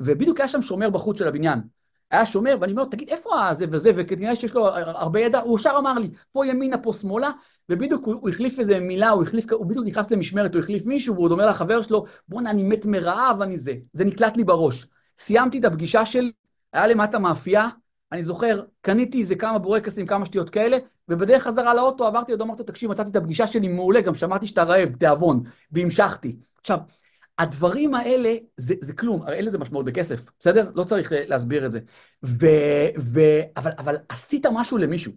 ובדיוק היה שם שומר בחוץ של הבניין. היה שומר, ואני אומר לו, תגיד, איפה הזה וזה, וכנראה שיש לו הרבה ידע, הוא ישר אמר לי, פה ימינה, פה שמאלה, ובדיוק הוא, הוא החליף איזה מילה, הוא החליף, הוא בדיוק נכנס למשמרת, הוא החליף מישהו, והוא אומר לחבר שלו, בואנה, אני מת מרעב, אני זה. זה נקלט לי בראש. סיימתי את הפגישה שלי, היה למטה מאפייה, אני זוכר, קניתי איזה כמה בורקסים, כמה שטויות כאלה, ובדרך חזרה לאוטו עברתי עוד אמרתי לו, תקשיב, מצאתי את הפגישה שלי מעולה, גם שמעתי שאתה רעב, תיאבון, והמשכתי. עכשיו, הדברים האלה, זה, זה כלום, הרי אין לזה משמעות בכסף, בסדר? לא צריך להסביר את זה. ו, ו, אבל, אבל עשית משהו למישהו.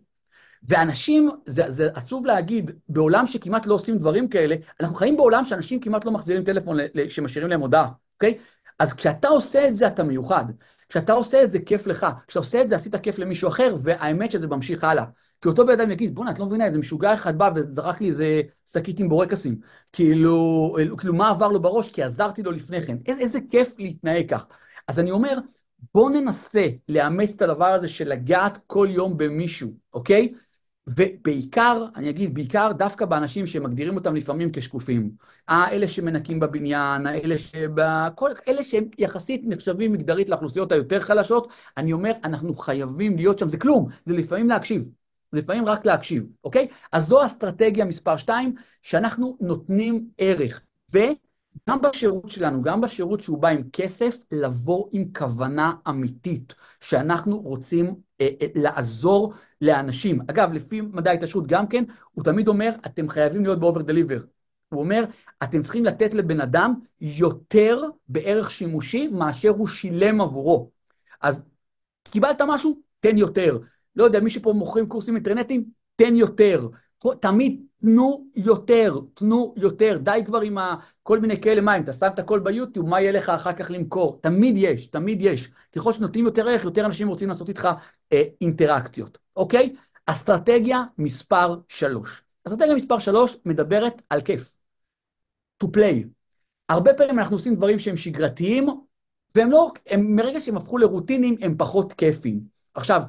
ואנשים, זה, זה עצוב להגיד, בעולם שכמעט לא עושים דברים כאלה, אנחנו חיים בעולם שאנשים כמעט לא מחזירים טלפון שמשאירים להם הודעה, אוקיי? אז כשאתה עושה את זה, אתה מיוחד. כשאתה עושה את זה, כיף לך. כשאתה עושה את זה, עשית כיף למישהו אחר, והאמת שזה ממשיך הלאה. כי אותו בן אדם יגיד, בוא'נה, את לא מבינה, איזה משוגע אחד בא וזרק לי איזה שקית עם בורקסים. כאילו, כאילו, מה עבר לו בראש? כי עזרתי לו לפני כן. איזה, איזה כיף להתנהג כך. אז אני אומר, בואו ננסה לאמץ את הדבר הזה של לגעת כל יום במישהו, אוקיי? ובעיקר, אני אגיד, בעיקר דווקא באנשים שמגדירים אותם לפעמים כשקופים. אה, אלה שמנקים בבניין, אלה שבכל, אלה שהם יחסית נחשבים מגדרית לאוכלוסיות היותר חלשות, אני אומר, אנחנו חייבים להיות שם, זה כלום, זה לפעמים להקשיב. זה לפעמים רק להקשיב, אוקיי? אז זו אסטרטגיה מספר 2, שאנחנו נותנים ערך. וגם בשירות שלנו, גם בשירות שהוא בא עם כסף, לבוא עם כוונה אמיתית, שאנחנו רוצים אה, אה, לעזור לאנשים. אגב, לפי מדע ההתעשרות גם כן, הוא תמיד אומר, אתם חייבים להיות באובר דליבר. הוא אומר, אתם צריכים לתת לבן אדם יותר בערך שימושי מאשר הוא שילם עבורו. אז קיבלת משהו? תן יותר. לא יודע, מי שפה מוכרים קורסים אינטרנטיים, תן יותר. תמיד תנו יותר, תנו יותר. די כבר עם כל מיני כאלה, מה, אם אתה שם את הכל ביוטיוב, מה יהיה לך אחר כך למכור? תמיד יש, תמיד יש. ככל שנותנים יותר ערך, יותר אנשים רוצים לעשות איתך אה, אינטראקציות, אוקיי? אסטרטגיה מספר 3. אסטרטגיה מספר 3 מדברת על כיף. to play. הרבה פעמים אנחנו עושים דברים שהם שגרתיים, והם לא, הם, מרגע שהם הפכו לרוטינים, הם פחות כיפים. עכשיו,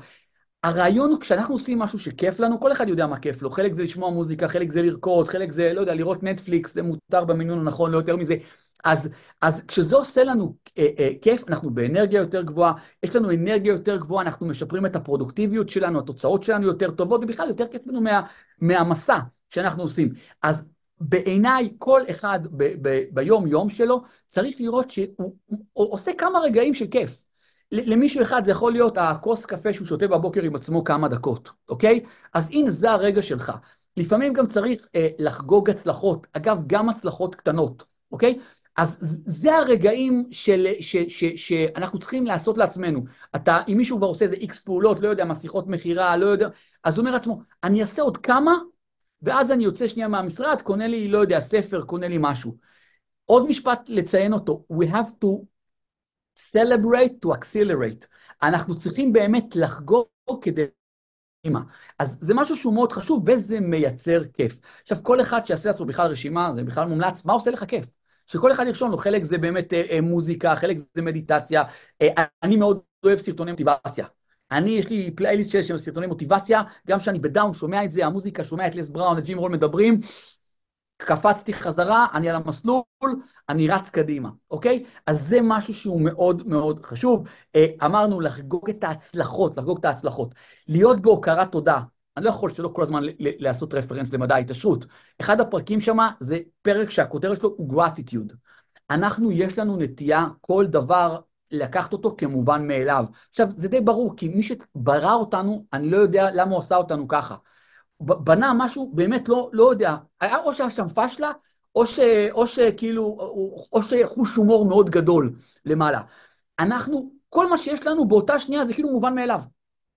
הרעיון הוא כשאנחנו עושים משהו שכיף לנו, כל אחד יודע מה כיף לו, חלק זה לשמוע מוזיקה, חלק זה לרקוד, חלק זה, לא יודע, לראות נטפליקס, זה מותר במינון הנכון, לא יותר מזה. אז, אז כשזה עושה לנו אה, אה, כיף, אנחנו באנרגיה יותר גבוהה, יש לנו אנרגיה יותר גבוהה, אנחנו משפרים את הפרודוקטיביות שלנו, התוצאות שלנו יותר טובות, ובכלל יותר כיף לנו מה, מהמסע שאנחנו עושים. אז בעיניי, כל אחד ביום-יום שלו צריך לראות שהוא עושה כמה רגעים של כיף. למישהו אחד זה יכול להיות הכוס קפה שהוא שותה בבוקר עם עצמו כמה דקות, אוקיי? אז הנה, זה הרגע שלך. לפעמים גם צריך אה, לחגוג הצלחות, אגב, גם הצלחות קטנות, אוקיי? אז זה הרגעים של, ש, ש, ש, שאנחנו צריכים לעשות לעצמנו. אתה, אם מישהו כבר עושה איזה איקס פעולות, לא יודע, משיחות מכירה, לא יודע, אז הוא אומר לעצמו, אני אעשה עוד כמה, ואז אני יוצא שנייה מהמשרד, קונה לי, לא יודע, ספר, קונה לי משהו. עוד משפט לציין אותו, we have to celebrate to accelerate. אנחנו צריכים באמת לחגוג כדי... אז זה משהו שהוא מאוד חשוב וזה מייצר כיף. עכשיו, כל אחד שיעשה לעצמו בכלל רשימה, זה בכלל מומלץ, מה עושה לך כיף? שכל אחד ירשום לו, חלק זה באמת אה, אה, מוזיקה, חלק זה מדיטציה. אה, אני מאוד אוהב סרטוני מוטיבציה. אני, יש לי פלייליסט של סרטוני מוטיבציה, גם כשאני ב down שומע את זה, המוזיקה, שומע את לס בראון, את ג'ים רון מדברים, קפצתי חזרה, אני על המסלול, אני רץ קדימה, אוקיי? אז זה משהו שהוא מאוד מאוד חשוב. אה, אמרנו לחגוג את ההצלחות, לחגוג את ההצלחות. להיות בהוקרת תודה. אני לא יכול שלא כל הזמן לעשות reference למדע ההתעשרות. אחד הפרקים שם זה פרק שהכותרת שלו הוא gratitude. אנחנו, יש לנו נטייה כל דבר לקחת אותו כמובן מאליו. עכשיו, זה די ברור, כי מי שברא אותנו, אני לא יודע למה הוא עשה אותנו ככה. בנה משהו, באמת לא, לא יודע, היה או שהיה שם פשלה, או, ש, או שכאילו, או שחוש הומור מאוד גדול למעלה. אנחנו, כל מה שיש לנו באותה שנייה זה כאילו מובן מאליו.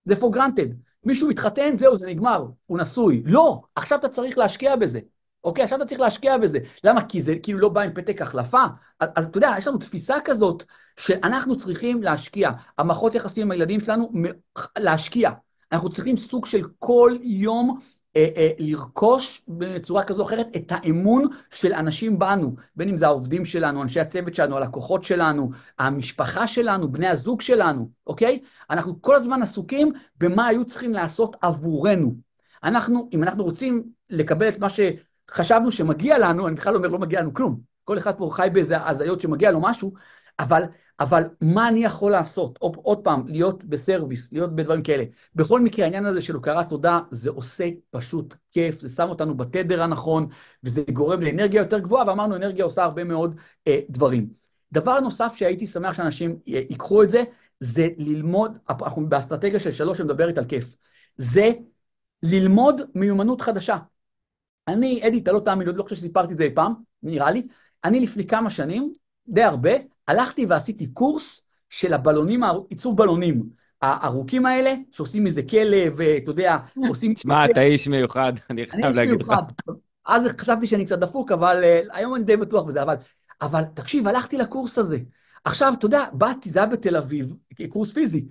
זה for granted. מישהו מתחתן, זהו, זה נגמר, הוא נשוי. לא, עכשיו אתה צריך להשקיע בזה. אוקיי, עכשיו אתה צריך להשקיע בזה. למה? כי זה כאילו לא בא עם פתק החלפה. אז, אז אתה יודע, יש לנו תפיסה כזאת שאנחנו צריכים להשקיע. המערכות יחסים עם הילדים שלנו, להשקיע. אנחנו צריכים סוג של כל יום אה, אה, לרכוש בצורה כזו או אחרת את האמון של אנשים בנו, בין אם זה העובדים שלנו, אנשי הצוות שלנו, הלקוחות שלנו, המשפחה שלנו, בני הזוג שלנו, אוקיי? אנחנו כל הזמן עסוקים במה היו צריכים לעשות עבורנו. אנחנו, אם אנחנו רוצים לקבל את מה שחשבנו שמגיע לנו, אני בכלל אומר לא מגיע לנו כלום. כל אחד פה חי באיזה הזיות שמגיע לו משהו, אבל אבל מה אני יכול לעשות? עוד, פעם, להיות בסרוויס, להיות בדברים כאלה. בכל מקרה, העניין הזה של הוקרת תודה, זה עושה פשוט כיף, זה שם אותנו בתדר הנכון, וזה גורם לאנרגיה יותר גבוהה, ואמרנו, אנרגיה עושה הרבה מאוד אה, דברים. דבר נוסף שהייתי שמח שאנשים אה, ייקחו את זה, זה ללמוד, אנחנו באסטרטגיה של שלוש שמדברת על כיף, זה ללמוד מיומנות חדשה. אני, אדי, אתה לא תאמין, עוד לא חושב שסיפרתי את זה אי פעם, נראה לי, אני לפני כמה שנים, די הרבה, הלכתי ועשיתי קורס של הבלונים, עיצוב בלונים. הארוכים האלה, שעושים מזה כלב, ואתה יודע, עושים... תשמע, אתה איש מיוחד, אני חייב להגיד לך. אני איש מיוחד. אז חשבתי שאני קצת דפוק, אבל uh, היום אני די בטוח בזה, אבל... אבל תקשיב, הלכתי לקורס הזה. עכשיו, אתה יודע, באתי, זה היה בתל אביב, קורס פיזי.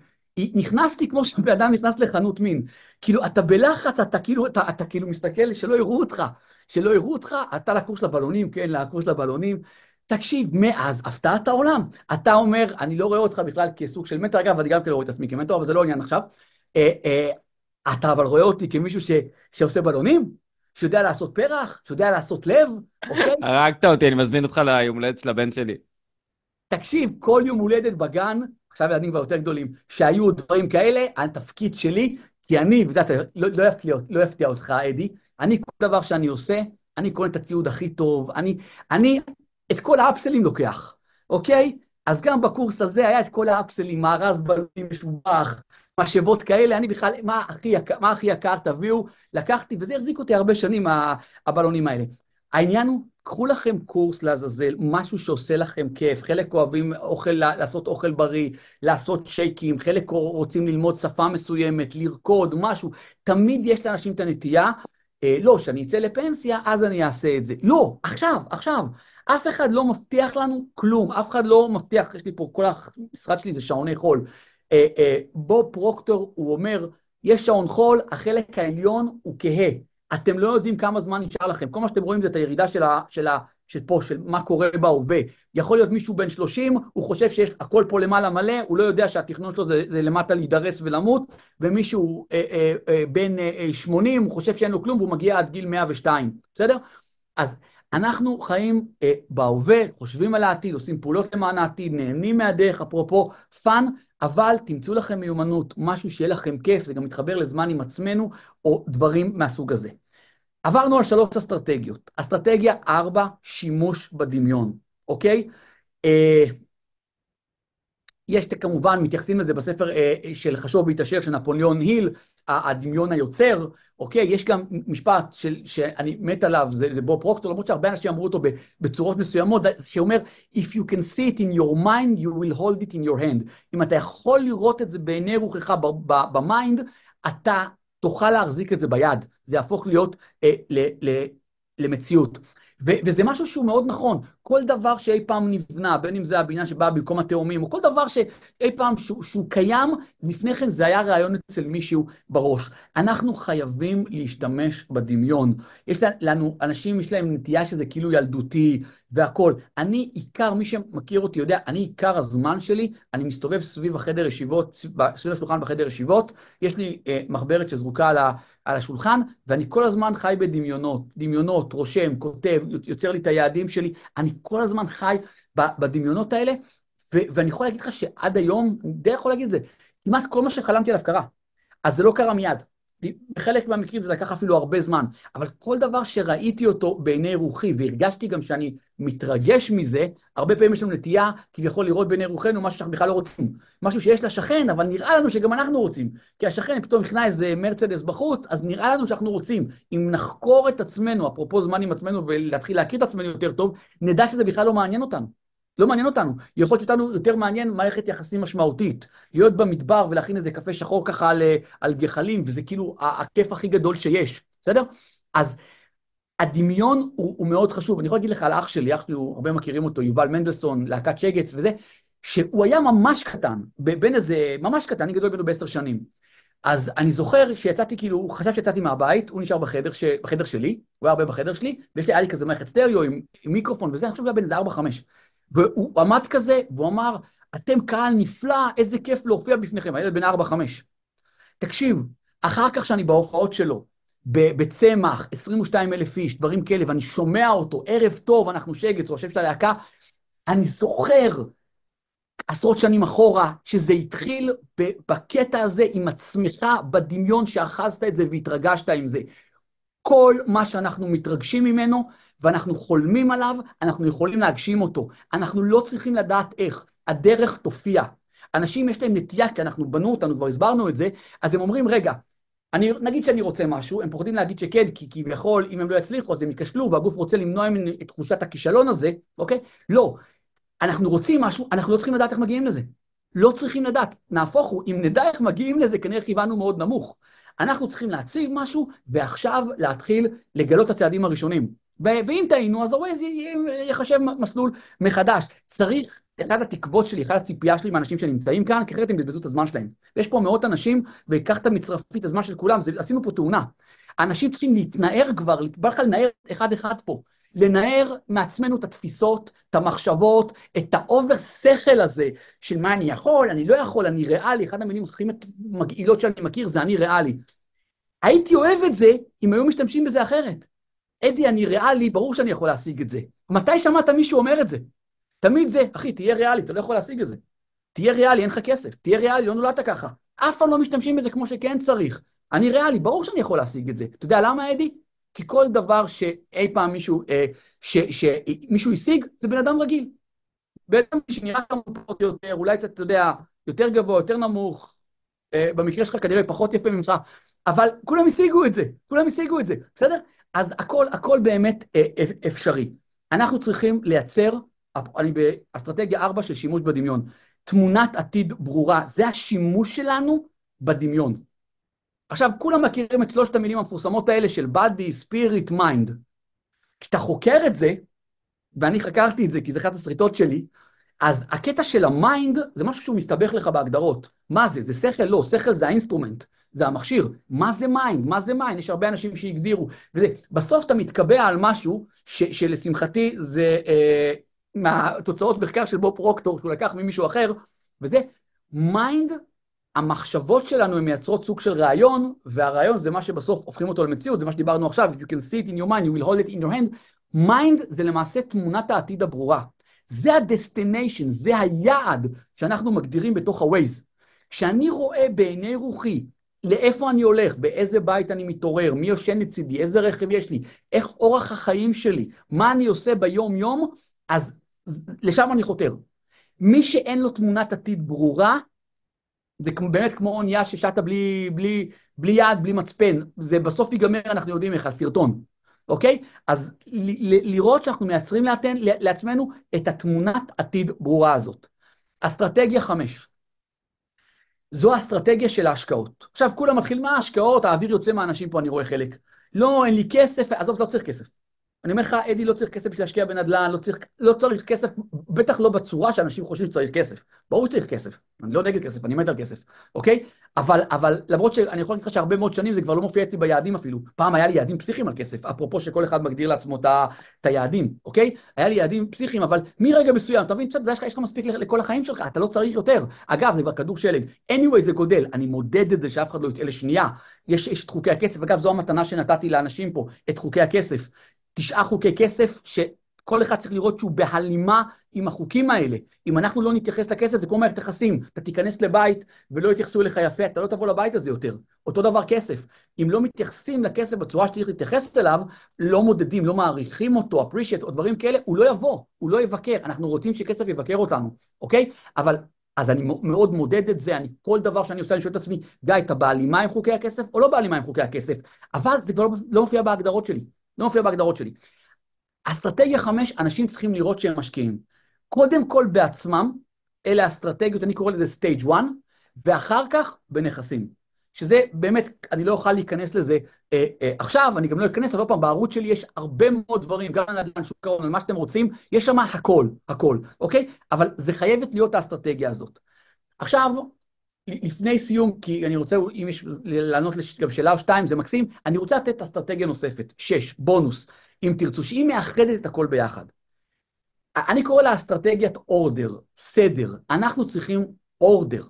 נכנסתי כמו שבן אדם נכנס לחנות מין. כאילו, אתה בלחץ, אתה כאילו, אתה, אתה כאילו מסתכל שלא יראו אותך. שלא יראו אותך, אתה לקורס לבלונים, כן, לקורס לבלונים. תקשיב, מאז הפתעת העולם. אתה אומר, אני לא רואה אותך בכלל כסוג של מנטור, אגב, אני גם כן לא רואה את עצמי כמנטור, אבל זה לא עניין עכשיו. אה, אה, אתה אבל רואה אותי כמישהו ש, שעושה בלונים? שיודע לעשות פרח? שיודע לעשות לב? אוקיי? הרגת אותי, אני מזמין אותך ליום הולדת של הבן שלי. תקשיב, כל יום הולדת בגן, עכשיו ילדים כבר יותר גדולים, שהיו דברים כאלה, התפקיד שלי, כי אני, וזה לא, לא, יפתיע, לא יפתיע אותך, אדי, אני, כל דבר שאני עושה, אני קונה את הציוד הכי טוב, אני, אני את כל האפסלים לוקח, אוקיי? אז גם בקורס הזה היה את כל האפסלים, מארז בלונים משובח, משאבות כאלה, אני בכלל, מה הכי, מה הכי יקר תביאו, לקחתי, וזה החזיק אותי הרבה שנים, הבלונים האלה. העניין הוא, קחו לכם קורס לעזאזל, משהו שעושה לכם כיף. חלק אוהבים אוכל, לעשות אוכל בריא, לעשות שייקים, חלק רוצים ללמוד שפה מסוימת, לרקוד, משהו. תמיד יש לאנשים את הנטייה, אה, לא, כשאני אצא לפנסיה, אז אני אעשה את זה. לא, עכשיו, עכשיו. אף אחד לא מבטיח לנו כלום, אף אחד לא מבטיח, יש לי פה, כל המשרד שלי זה שעוני חול. אה, אה, בוב פרוקטור, הוא אומר, יש שעון חול, החלק העליון הוא כהה. אתם לא יודעים כמה זמן נשאר לכם. כל מה שאתם רואים זה את הירידה של, ה, של, ה, של פה, של מה קורה בהווה. יכול להיות מישהו בן 30, הוא חושב שיש הכל פה למעלה מלא, הוא לא יודע שהתכנון שלו זה, זה למטה להידרס ולמות, ומישהו אה, אה, אה, בן אה, 80, הוא חושב שאין לו כלום והוא מגיע עד גיל 102, בסדר? אז אנחנו חיים אה, בהווה, חושבים על העתיד, עושים פעולות למען העתיד, נהנים מהדרך, אפרופו fun, אבל תמצאו לכם מיומנות, משהו שיהיה לכם כיף, זה גם מתחבר לזמן עם עצמנו, או דברים מהסוג הזה. עברנו על שלוש אסטרטגיות. אסטרטגיה ארבע, שימוש בדמיון, אוקיי? אה, יש כמובן, מתייחסים לזה בספר אה, של חשוב והתעשר של נפוליאון היל, הדמיון היוצר, אוקיי? יש גם משפט של, שאני מת עליו, זה, זה בוב פרוקטור, למרות שהרבה אנשים אמרו אותו בצורות מסוימות, שאומר, If you can see it in your mind, you will hold it in your hand. אם אתה יכול לראות את זה בעיני רוחך ב mind, אתה תוכל להחזיק את זה ביד. זה יהפוך להיות אה, ל, ל, למציאות. וזה משהו שהוא מאוד נכון. כל דבר שאי פעם נבנה, בין אם זה הבניין שבא במקום התאומים, או כל דבר שאי פעם שהוא, שהוא קיים, לפני כן זה היה רעיון אצל מישהו בראש. אנחנו חייבים להשתמש בדמיון. יש לנו, אנשים יש להם נטייה שזה כאילו ילדותי והכול. אני עיקר, מי שמכיר אותי יודע, אני עיקר הזמן שלי, אני מסתובב סביב החדר ישיבות, סביב השולחן בחדר ישיבות, יש לי אה, מחברת שזרוקה על ה... על השולחן, ואני כל הזמן חי בדמיונות, דמיונות, רושם, כותב, יוצר לי את היעדים שלי, אני כל הזמן חי בדמיונות האלה, ו- ואני יכול להגיד לך שעד היום, אני די יכול להגיד את זה, כמעט כל מה שחלמתי עליו קרה. אז זה לא קרה מיד, בחלק מהמקרים זה לקח אפילו הרבה זמן, אבל כל דבר שראיתי אותו בעיני רוחי, והרגשתי גם שאני מתרגש מזה, הרבה פעמים יש לנו נטייה כביכול לראות בעיני רוחנו משהו שאנחנו בכלל לא רוצים. משהו שיש לשכן, אבל נראה לנו שגם אנחנו רוצים. כי השכן פתאום הכנע איזה מרצדס בחוץ, אז נראה לנו שאנחנו רוצים. אם נחקור את עצמנו, אפרופו זמן עם עצמנו ולהתחיל להכיר את עצמנו יותר טוב, נדע שזה בכלל לא מעניין אותנו. לא מעניין אותנו. יכול להיות שאותנו יותר מעניין מערכת יחסים משמעותית. להיות במדבר ולהכין איזה קפה שחור ככה על, על גחלים, וזה כאילו הכיף הכי גדול שיש, בסדר? אז הדמיון הוא, הוא מאוד חשוב. אני יכול להגיד לך על אח שלי, אח הרבה מכירים אותו, יובל מנדלסון, להקת שגץ וזה, שהוא היה ממש קטן, בין איזה, ממש קטן, אני גדול ממנו בעשר שנים. אז אני זוכר שיצאתי, כאילו, הוא חשב שיצאתי מהבית, הוא נשאר בחדר, ש... בחדר שלי, הוא היה הרבה בחדר שלי, ויש לי, היה לי כזה מערכת סטריאו עם, עם מיקרופון וזה, אני חושב שהוא היה בן איזה ארבע, חמש. והוא עמד כזה, והוא אמר, אתם קהל נפלא, איזה כיף להופיע בפניכם, הילד בן ארבע, חמש. תקשיב, אחר כך שאני בהופעות שלו, בצמח, 22 אלף איש, דברים כאלה, ואני שומע אותו, ערב טוב, אנחנו שגץ, הוא השם של הלהקה, אני זוכר עשרות שנים אחורה, שזה התחיל בקטע הזה עם עצמך בדמיון שאחזת את זה והתרגשת עם זה. כל מה שאנחנו מתרגשים ממנו ואנחנו חולמים עליו, אנחנו יכולים להגשים אותו. אנחנו לא צריכים לדעת איך, הדרך תופיע. אנשים יש להם נטייה, כי אנחנו בנו אותנו, כבר הסברנו את זה, אז הם אומרים, רגע, אני, נגיד שאני רוצה משהו, הם פוחדים להגיד שכן, כי כביכול, אם הם לא יצליחו, אז הם ייכשלו, והגוף רוצה למנוע ממנו את תחושת הכישלון הזה, אוקיי? לא. אנחנו רוצים משהו, אנחנו לא צריכים לדעת איך מגיעים לזה. לא צריכים לדעת. נהפוך הוא, אם נדע איך מגיעים לזה, כנראה כיוונו מאוד נמוך. אנחנו צריכים להציב משהו, ועכשיו להתחיל לגלות את הצעדים הראשונים. ואם טעינו, אז הווייז יחשב מסלול מחדש. צריך, אחת התקוות שלי, אחת הציפייה שלי מאנשים שנמצאים כאן, כי אחרת הם בזבזו את הזמן שלהם. ויש פה מאות אנשים, ויקח את המצרפית, הזמן של כולם, זה, עשינו פה תאונה. אנשים צריכים להתנער כבר, בכלל לנער אחד-אחד פה. לנער מעצמנו את התפיסות, את המחשבות, את האובר שכל הזה של מה אני יכול, אני לא יכול, אני ריאלי, אחת המילים הכי מגעילות שאני מכיר זה אני ריאלי. הייתי אוהב את זה אם היו משתמשים בזה אחרת. אדי, אני ריאלי, ברור שאני יכול להשיג את זה. מתי שמעת מישהו אומר את זה? תמיד זה, אחי, תהיה ריאלי, אתה לא יכול להשיג את זה. תהיה ריאלי, אין לך כסף. תהיה ריאלי, לא נולדת ככה. אף פעם לא משתמשים בזה כמו שכן צריך. אני ריאלי, ברור שאני יכול להשיג את זה. אתה יודע למה, אדי? כי כל דבר שאי פעם מישהו, אה, ש, שמישהו השיג, זה בן אדם רגיל. בן אדם שנראה פחות יותר, אולי קצת, אתה יודע, יותר גבוה, יותר נמוך, אה, במקרה שלך כנראה פחות יפה ממך, אבל כולם השיגו את זה, כולם השיגו את זה, בסדר? אז הכל, הכל באמת אה, אה, אפשרי. אנחנו צריכים לייצר, אני באסטרטגיה 4 של שימוש בדמיון, תמונת עתיד ברורה, זה השימוש שלנו בדמיון. עכשיו, כולם מכירים את שלושת המילים המפורסמות האלה של body, spirit, mind. כשאתה חוקר את זה, ואני חקרתי את זה כי זה אחת הסריטות שלי, אז הקטע של ה mind זה משהו שהוא מסתבך לך בהגדרות. מה זה? זה שכל? לא, שכל זה האינסטרומנט. זה המכשיר. מה זה mind? מה זה mind? יש הרבה אנשים שהגדירו. וזה, בסוף אתה מתקבע על משהו ש, שלשמחתי זה אה, מהתוצאות מחקר של בוב פרוקטור, שהוא לקח ממישהו אחר, וזה mind, המחשבות שלנו הן מייצרות סוג של רעיון, והרעיון זה מה שבסוף הופכים אותו למציאות, זה מה שדיברנו עכשיו, if you can see it in your mind, you will hold it in your hand. mind זה למעשה תמונת העתיד הברורה. זה ה-destination, זה היעד שאנחנו מגדירים בתוך ה-Waze. כשאני רואה בעיני רוחי לאיפה אני הולך, באיזה בית אני מתעורר, מי יושן לצידי, איזה רכב יש לי, איך אורח החיים שלי, מה אני עושה ביום-יום, אז לשם אני חותר. מי שאין לו תמונת עתיד ברורה, זה באמת כמו אונייה ששטה בלי, בלי, בלי יד, בלי מצפן, זה בסוף ייגמר, אנחנו יודעים איך, הסרטון, אוקיי? אז לראות שאנחנו מייצרים לעצמנו את התמונת עתיד ברורה הזאת. אסטרטגיה חמש, זו האסטרטגיה של ההשקעות. עכשיו כולם מתחילים, מה ההשקעות? האוויר יוצא מהאנשים פה, אני רואה חלק. לא, אין לי כסף, עזוב, לא צריך כסף. אני אומר לך, אדי, לא צריך כסף בשביל להשקיע בנדל"ן, לא צריך, לא צריך כסף, בטח לא בצורה שאנשים חושבים שצריך כסף. ברור שצריך כסף, אני לא נגד כסף, אני מת על כסף, אוקיי? אבל, אבל למרות שאני יכול להגיד לך שהרבה מאוד שנים זה כבר לא מופיע אצלי ביעדים אפילו. פעם היה לי יעדים פסיכיים על כסף, אפרופו שכל אחד מגדיר לעצמו את היעדים, אוקיי? היה לי יעדים פסיכיים, אבל מרגע מסוים, אתה מבין, בסדר, יש לך מספיק לכל החיים שלך, אתה לא צריך יותר. אגב, זה כבר כדור שלג. anyway, זה גודל, אני מודד את זה שאף אחד לא יטעה לשנייה. יש, יש את חוקי הכסף, אגב, זו המתנה שנתתי לאנשים פה, את חוקי הכסף. תשעה חוקי כסף, ש... כל אחד צריך לראות שהוא בהלימה עם החוקים האלה. אם אנחנו לא נתייחס לכסף, זה כמו מערכת יחסים. אתה תיכנס לבית ולא יתייחסו אליך יפה, אתה לא תבוא לבית הזה יותר. אותו דבר כסף. אם לא מתייחסים לכסף בצורה שצריך להתייחס אליו, לא מודדים, לא מעריכים אותו, appreciate או דברים כאלה, הוא לא יבוא, הוא לא יבקר. אנחנו רוצים שכסף יבקר אותנו, אוקיי? אבל אז אני מאוד מודד את זה, אני כל דבר שאני עושה, אני שואל את עצמי, גיא, אתה בהלימה עם חוקי הכסף או לא בהלימה עם חוקי הכסף? אבל זה כבר לא, לא מופיע בהגדרות שלי. לא מופיע בהגדרות שלי. אסטרטגיה חמש, אנשים צריכים לראות שהם משקיעים. קודם כל בעצמם, אלה אסטרטגיות, אני קורא לזה סטייג' 1, ואחר כך בנכסים. שזה באמת, אני לא אוכל להיכנס לזה אה, אה, עכשיו, אני גם לא אכנס, אבל עוד פעם, בערוץ שלי יש הרבה מאוד דברים, גם נדל"ן, שוק ההון, מה שאתם רוצים, יש שם הכל, הכל, אוקיי? אבל זה חייבת להיות האסטרטגיה הזאת. עכשיו, לפני סיום, כי אני רוצה, אם יש, לענות גם שאלה או שתיים, זה מקסים, אני רוצה לתת אסטרטגיה נוספת, שש, בונוס, אם תרצו, שהיא מאחדת את הכל ביחד. אני קורא לה אסטרטגיית order, סדר. אנחנו צריכים order.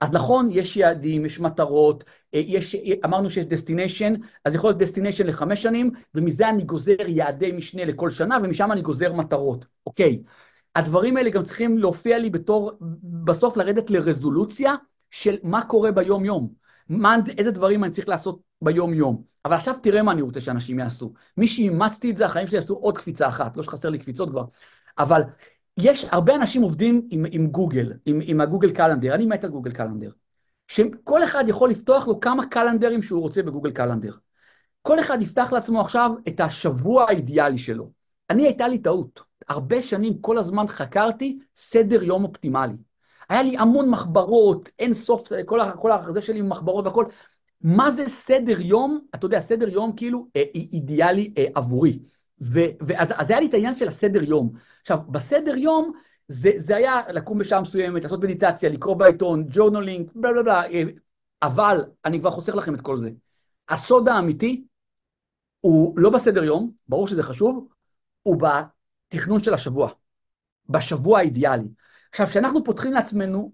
אז נכון, יש יעדים, יש מטרות, אה, יש, אמרנו שיש destination, אז יכול להיות destination לחמש שנים, ומזה אני גוזר יעדי משנה לכל שנה, ומשם אני גוזר מטרות, אוקיי. הדברים האלה גם צריכים להופיע לי בתור, בסוף לרדת לרזולוציה של מה קורה ביום-יום. איזה דברים אני צריך לעשות ביום-יום. אבל עכשיו תראה מה אני רוצה שאנשים יעשו. מי שאימצתי את זה, החיים שלי יעשו עוד קפיצה אחת, לא שחסר לי קפיצות כבר, אבל יש, הרבה אנשים עובדים עם, עם גוגל, עם, עם הגוגל קלנדר, אני מת על גוגל קלנדר. שכל אחד יכול לפתוח לו כמה קלנדרים שהוא רוצה בגוגל קלנדר. כל אחד יפתח לעצמו עכשיו את השבוע האידיאלי שלו. אני, הייתה לי טעות. הרבה שנים, כל הזמן חקרתי סדר יום אופטימלי. היה לי המון מחברות, אין סוף, כל, כל הזה שלי עם מחברות והכל. מה זה סדר יום? אתה יודע, סדר יום כאילו אה, אידיאלי אה, עבורי. ואז אז היה לי את העניין של הסדר יום. עכשיו, בסדר יום, זה, זה היה לקום בשעה מסוימת, לעשות מדיטציה, לקרוא בעיתון, ג'ורנלינג, בלה בלה בלה, אה, אבל אני כבר חוסך לכם את כל זה. הסוד האמיתי הוא לא בסדר יום, ברור שזה חשוב, הוא בתכנון של השבוע, בשבוע האידיאלי. עכשיו, כשאנחנו פותחים לעצמנו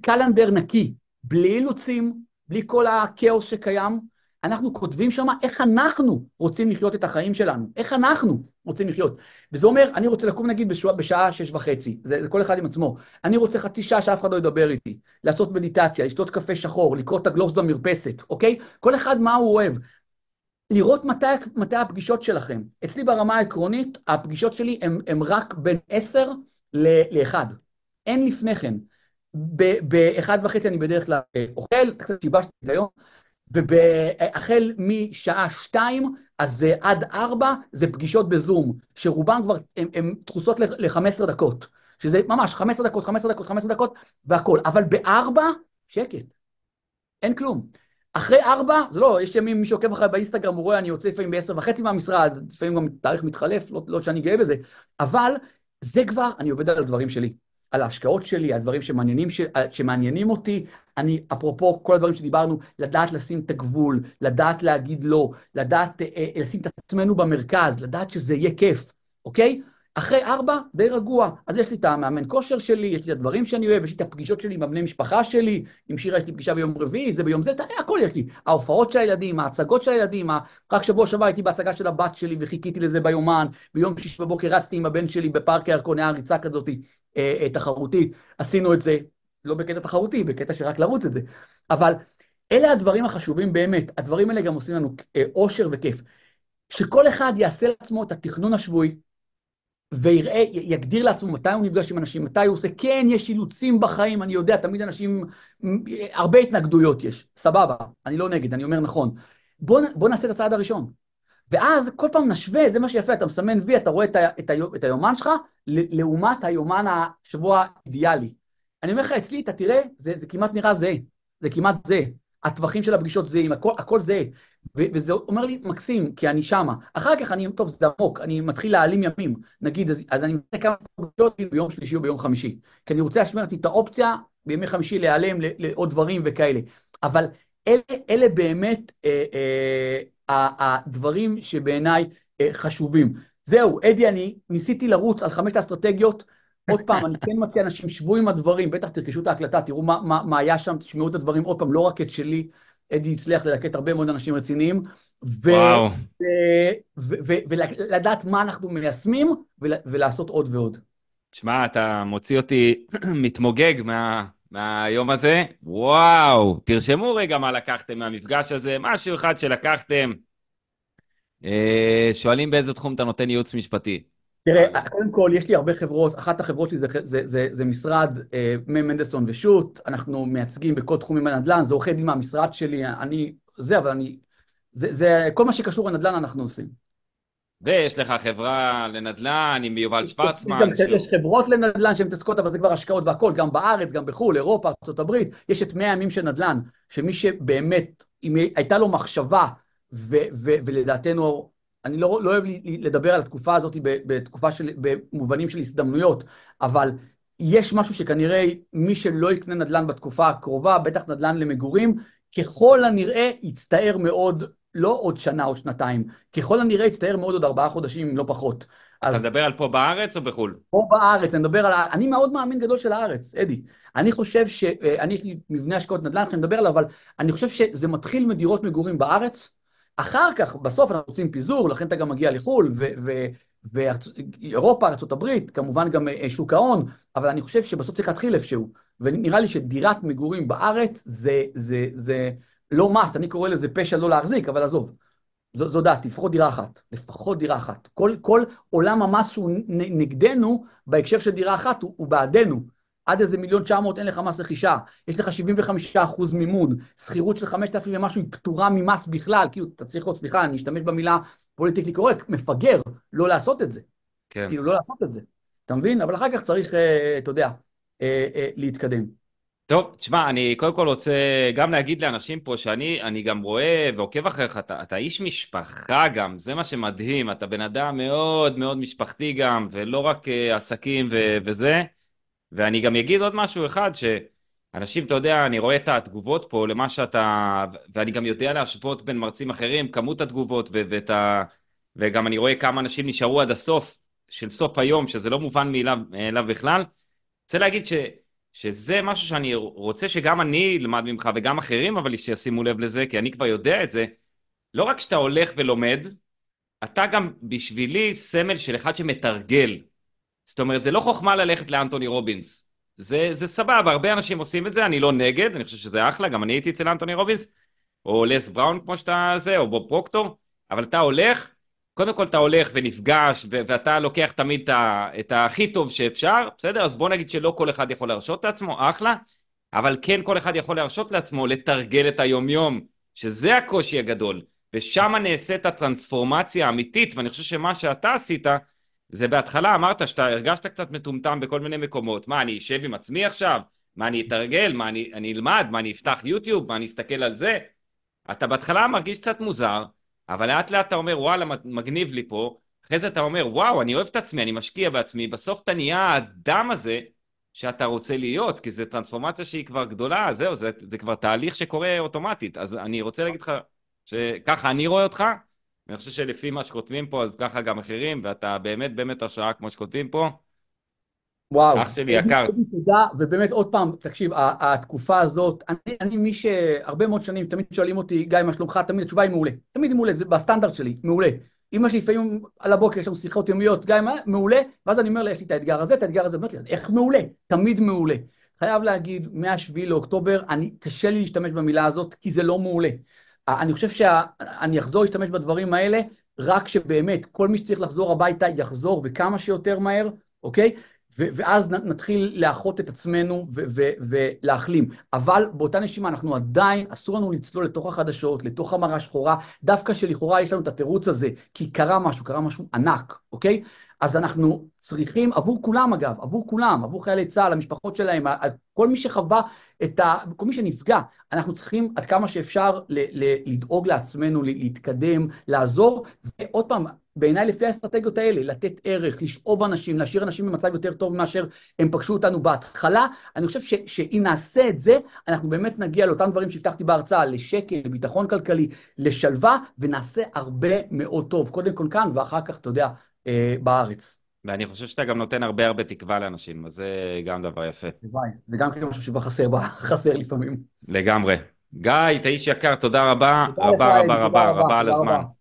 קלנדר נקי, בלי אילוצים, בלי כל הכאוס שקיים, אנחנו כותבים שם איך אנחנו רוצים לחיות את החיים שלנו, איך אנחנו רוצים לחיות. וזה אומר, אני רוצה לקום נגיד בשעה, בשעה שש וחצי, זה, זה כל אחד עם עצמו. אני רוצה חצי שעה שאף אחד לא ידבר איתי, לעשות מדיטציה, לשתות קפה שחור, לקרוא את הגלובס במרפסת, אוקיי? כל אחד מה הוא אוהב. לראות מתי, מתי הפגישות שלכם. אצלי ברמה העקרונית, הפגישות שלי הן רק בין עשר לאחד. אין לפני כן. באחד וחצי אני בדרך כלל אה, אוכל, קצת שיבשתי את היום, והחל משעה שתיים, אז עד ארבע, זה פגישות בזום, שרובן כבר, הן דחוסות ל-15 דקות, שזה ממש 15 דקות, 15 דקות, 15 דקות, והכול. אבל בארבע, שקט. אין כלום. אחרי ארבע, זה לא, יש ימים, מי שעוקב אחרי באינסטגרם, הוא רואה, אני יוצא לפעמים בעשר וחצי מהמשרד, לפעמים גם תאריך מתחלף, לא, לא שאני גאה בזה, אבל זה כבר, אני עובד על הדברים שלי. על ההשקעות שלי, הדברים שמעניינים, ש... שמעניינים אותי. אני, אפרופו כל הדברים שדיברנו, לדעת לשים את הגבול, לדעת להגיד לא, לדעת אה, אה, לשים את עצמנו במרכז, לדעת שזה יהיה כיף, אוקיי? אחרי ארבע, די רגוע. אז יש לי את המאמן כושר שלי, יש לי את הדברים שאני אוהב, יש לי את הפגישות שלי עם הבני משפחה שלי, עם שירה יש לי פגישה ביום רביעי, זה ביום זה, הכל יש לי. ההופעות של הילדים, ההצגות של הילדים, רק שבוע שעבר הייתי בהצגה של הבת שלי וחיכיתי לזה ביומן, ביום שישי בבוקר רצתי עם הבן שלי בפארק הירקון, היה ריצה כזאת אה, אה, תחרותית, עשינו את זה, לא בקטע תחרותי, בקטע שרק לרוץ את זה. אבל אלה הדברים החשובים באמת, הדברים האלה גם עושים לנו אה, אושר וכיף. שכל אחד יעשה לעצמו את התכנון השבועי, ויראה, יגדיר לעצמו מתי הוא נפגש עם אנשים, מתי הוא עושה, כן, יש אילוצים בחיים, אני יודע, תמיד אנשים, הרבה התנגדויות יש, סבבה, אני לא נגד, אני אומר נכון. בוא, בוא נעשה את הצעד הראשון. ואז כל פעם נשווה, זה מה שיפה, אתה מסמן וי, אתה רואה את, ה, את, ה, את היומן שלך, לעומת היומן השבוע האידיאלי. אני אומר לך, אצלי, אתה תראה, זה, זה כמעט נראה זהה, זה כמעט זהה. הטווחים של הפגישות זהים, הכל, הכל זהה. וזה אומר לי, מקסים, כי אני שמה. אחר כך אני, טוב, זה עמוק, אני מתחיל להעלים ימים. נגיד, אז, אז אני מנסה כמה פגישות ביום שלישי או ביום חמישי. כי אני רוצה להשמיע לעצמי את האופציה בימי חמישי להיעלם לעוד דברים וכאלה. אבל אלה, אלה באמת אה, אה, הדברים שבעיניי אה, חשובים. זהו, אדי, אני ניסיתי לרוץ על חמשת האסטרטגיות. עוד פעם, אני כן מציע אנשים, שבו עם הדברים, בטח תרכשו את ההקלטה, תראו מה, מה, מה היה שם, תשמעו את הדברים עוד פעם, לא רק את שלי. אדי הצליח ללקט הרבה מאוד אנשים רציניים, וואו. ולדעת מה אנחנו מיישמים ולעשות עוד ועוד. תשמע, אתה מוציא אותי מתמוגג מה, מהיום הזה. וואו, תרשמו רגע מה לקחתם מהמפגש הזה, משהו אחד שלקחתם. אה, שואלים באיזה תחום אתה נותן ייעוץ משפטי. תראה, קודם כל, יש לי הרבה חברות, אחת החברות שלי זה, זה, זה, זה משרד אה, מנדלסון ושות', אנחנו מייצגים בכל תחומים הנדל"ן, זה עורכי דין מהמשרד שלי, אני, זה, אבל אני, זה, זה, כל מה שקשור לנדל"ן אנחנו עושים. ויש לך חברה לנדל"ן עם יובל שוורצמן. יש, יש חברות לנדל"ן שהן מתעסקות, אבל זה כבר השקעות והכול, גם בארץ, גם בחו"ל, אירופה, ארה"ב, יש את 100 ימים של נדל"ן, שמי שבאמת, אם הייתה לו מחשבה, ו, ו, ולדעתנו, אני לא, לא אוהב לדבר על התקופה הזאת בתקופה של, במובנים של הזדמנויות, אבל יש משהו שכנראה מי שלא יקנה נדל"ן בתקופה הקרובה, בטח נדל"ן למגורים, ככל הנראה יצטער מאוד לא עוד שנה או שנתיים, ככל הנראה יצטער מאוד עוד ארבעה חודשים, אם לא פחות. אתה אז... מדבר על פה בארץ או בחו"ל? פה בארץ, אני מדבר על... אני מאוד מאמין גדול של הארץ, אדי. אני חושב ש... אה, אני, יש לי מבנה השקעות נדל"ן, אני מדבר עליו, אבל אני חושב שזה מתחיל מדירות מגורים בארץ, אחר כך, בסוף אנחנו עושים פיזור, לכן אתה גם מגיע לחו"ל, ואירופה, ארה"ב, כמובן גם אה, שוק ההון, אבל אני חושב שבסוף צריך להתחיל איפשהו. ונראה לי שדירת מגורים בארץ זה, זה, זה, לא must, אני קורא לזה פשע לא להחזיק, אבל עזוב. זו, זו דעתי, לפחות דירה אחת. לפחות דירה אחת. כל, כל עולם המס שהוא נגדנו, בהקשר של דירה אחת, הוא, הוא בעדנו. עד איזה מיליון תשע מאות אין לך מס רכישה, יש לך 75 אחוז מימון, שכירות של 5,000 ומשהו היא פטורה ממס בכלל, כאילו, אתה צריך עוד, סליחה, אני אשתמש במילה פוליטיקלי קורקט, מפגר לא לעשות את זה. כן. כאילו, לא לעשות את זה. אתה מבין? אבל אחר כך צריך, אה, אתה יודע, אה, אה, להתקדם. טוב, תשמע, אני קודם כל רוצה גם להגיד לאנשים פה שאני אני גם רואה ועוקב אחריך, אתה, אתה איש משפחה גם, זה מה שמדהים, אתה בן אדם מאוד מאוד משפחתי גם, ולא רק עסקים ו, וזה. ואני גם אגיד עוד משהו אחד, שאנשים, אתה יודע, אני רואה את התגובות פה למה שאתה, ואני גם יודע להשוות בין מרצים אחרים, כמות התגובות ו, ואת ה... וגם אני רואה כמה אנשים נשארו עד הסוף של סוף היום, שזה לא מובן מאליו בכלל. רוצה להגיד ש... שזה משהו שאני רוצה שגם אני אלמד ממך וגם אחרים, אבל שישימו לב לזה, כי אני כבר יודע את זה. לא רק שאתה הולך ולומד, אתה גם בשבילי סמל של אחד שמתרגל. זאת אומרת, זה לא חוכמה ללכת לאנטוני רובינס. זה, זה סבבה, הרבה אנשים עושים את זה, אני לא נגד, אני חושב שזה אחלה, גם אני הייתי אצל אנטוני רובינס, או לס בראון כמו שאתה זה, או בוב פרוקטור, אבל אתה הולך, קודם כל אתה הולך ונפגש, ו- ואתה לוקח תמיד את, ה- את הכי טוב שאפשר, בסדר? אז בוא נגיד שלא כל אחד יכול להרשות לעצמו, אחלה, אבל כן כל אחד יכול להרשות לעצמו לתרגל את היומיום, שזה הקושי הגדול, ושם נעשית הטרנספורמציה האמיתית, ואני חושב שמה שאתה עשית, זה בהתחלה אמרת שאתה הרגשת קצת מטומטם בכל מיני מקומות. מה, אני אשב עם עצמי עכשיו? מה, אני אתרגל? מה, אני, אני אלמד? מה, אני אפתח יוטיוב? מה, אני אסתכל על זה? אתה בהתחלה מרגיש קצת מוזר, אבל לאט לאט אתה אומר, וואלה, מגניב לי פה. אחרי זה אתה אומר, וואו, אני אוהב את עצמי, אני משקיע בעצמי. בסוף אתה נהיה האדם הזה שאתה רוצה להיות, כי זו טרנספורמציה שהיא כבר גדולה, זהו, זה, זה כבר תהליך שקורה אוטומטית. אז אני רוצה להגיד לך שככה אני רואה אותך, ואני חושב שלפי מה שכותבים פה, אז ככה גם אחרים, ואתה באמת באמת השראה כמו שכותבים פה. וואו. אח שלי יקר. תודה, ובאמת עוד פעם, תקשיב, התקופה הזאת, אני, אני מי שהרבה מאוד שנים תמיד שואלים אותי, גיא, מה שלומך? תמיד התשובה היא מעולה. תמיד היא מעולה, זה בסטנדרט שלי, מעולה. אמא שלי לפעמים על הבוקר, יש לנו שיחות יומיות, גיא, מה? מעולה, ואז אני אומר לה, יש לי את האתגר הזה, את האתגר הזה, אומרת לי, אז איך מעולה? תמיד מעולה. חייב להגיד, מ-7 לאוקטובר, אני, קשה לי להשתמש במילה הזאת, כי זה לא מעולה. אני חושב שאני אחזור להשתמש בדברים האלה, רק שבאמת כל מי שצריך לחזור הביתה יחזור וכמה שיותר מהר, אוקיי? ואז נתחיל לאחות את עצמנו ולהחלים. אבל באותה נשימה אנחנו עדיין, אסור לנו לצלול לתוך החדשות, לתוך המראה שחורה, דווקא שלכאורה יש לנו את התירוץ הזה, כי קרה משהו, קרה משהו ענק, אוקיי? אז אנחנו צריכים, עבור כולם אגב, עבור כולם, עבור חיילי צה"ל, המשפחות שלהם, כל מי שחווה את ה... כל מי שנפגע, אנחנו צריכים עד כמה שאפשר ל- ל- לדאוג לעצמנו, להתקדם, לעזור, ועוד פעם, בעיניי לפי האסטרטגיות האלה, לתת ערך, לשאוב אנשים, להשאיר אנשים במצב יותר טוב מאשר הם פגשו אותנו בהתחלה, אני חושב ש, שאם נעשה את זה, אנחנו באמת נגיע לאותם דברים שהבטחתי בהרצאה, לשקל, לביטחון כלכלי, לשלווה, ונעשה הרבה מאוד טוב, קודם כל כאן, ואחר כך, אתה יודע, בארץ. ואני חושב שאתה גם נותן הרבה הרבה תקווה לאנשים, אז זה גם דבר יפה. זה גם כאילו משהו שחסר, חסר לפעמים. לגמרי. גיא, אתה איש יקר, תודה רבה, תודה רבה רבה תודה רבה רבה, רבה על הזמן. רבה.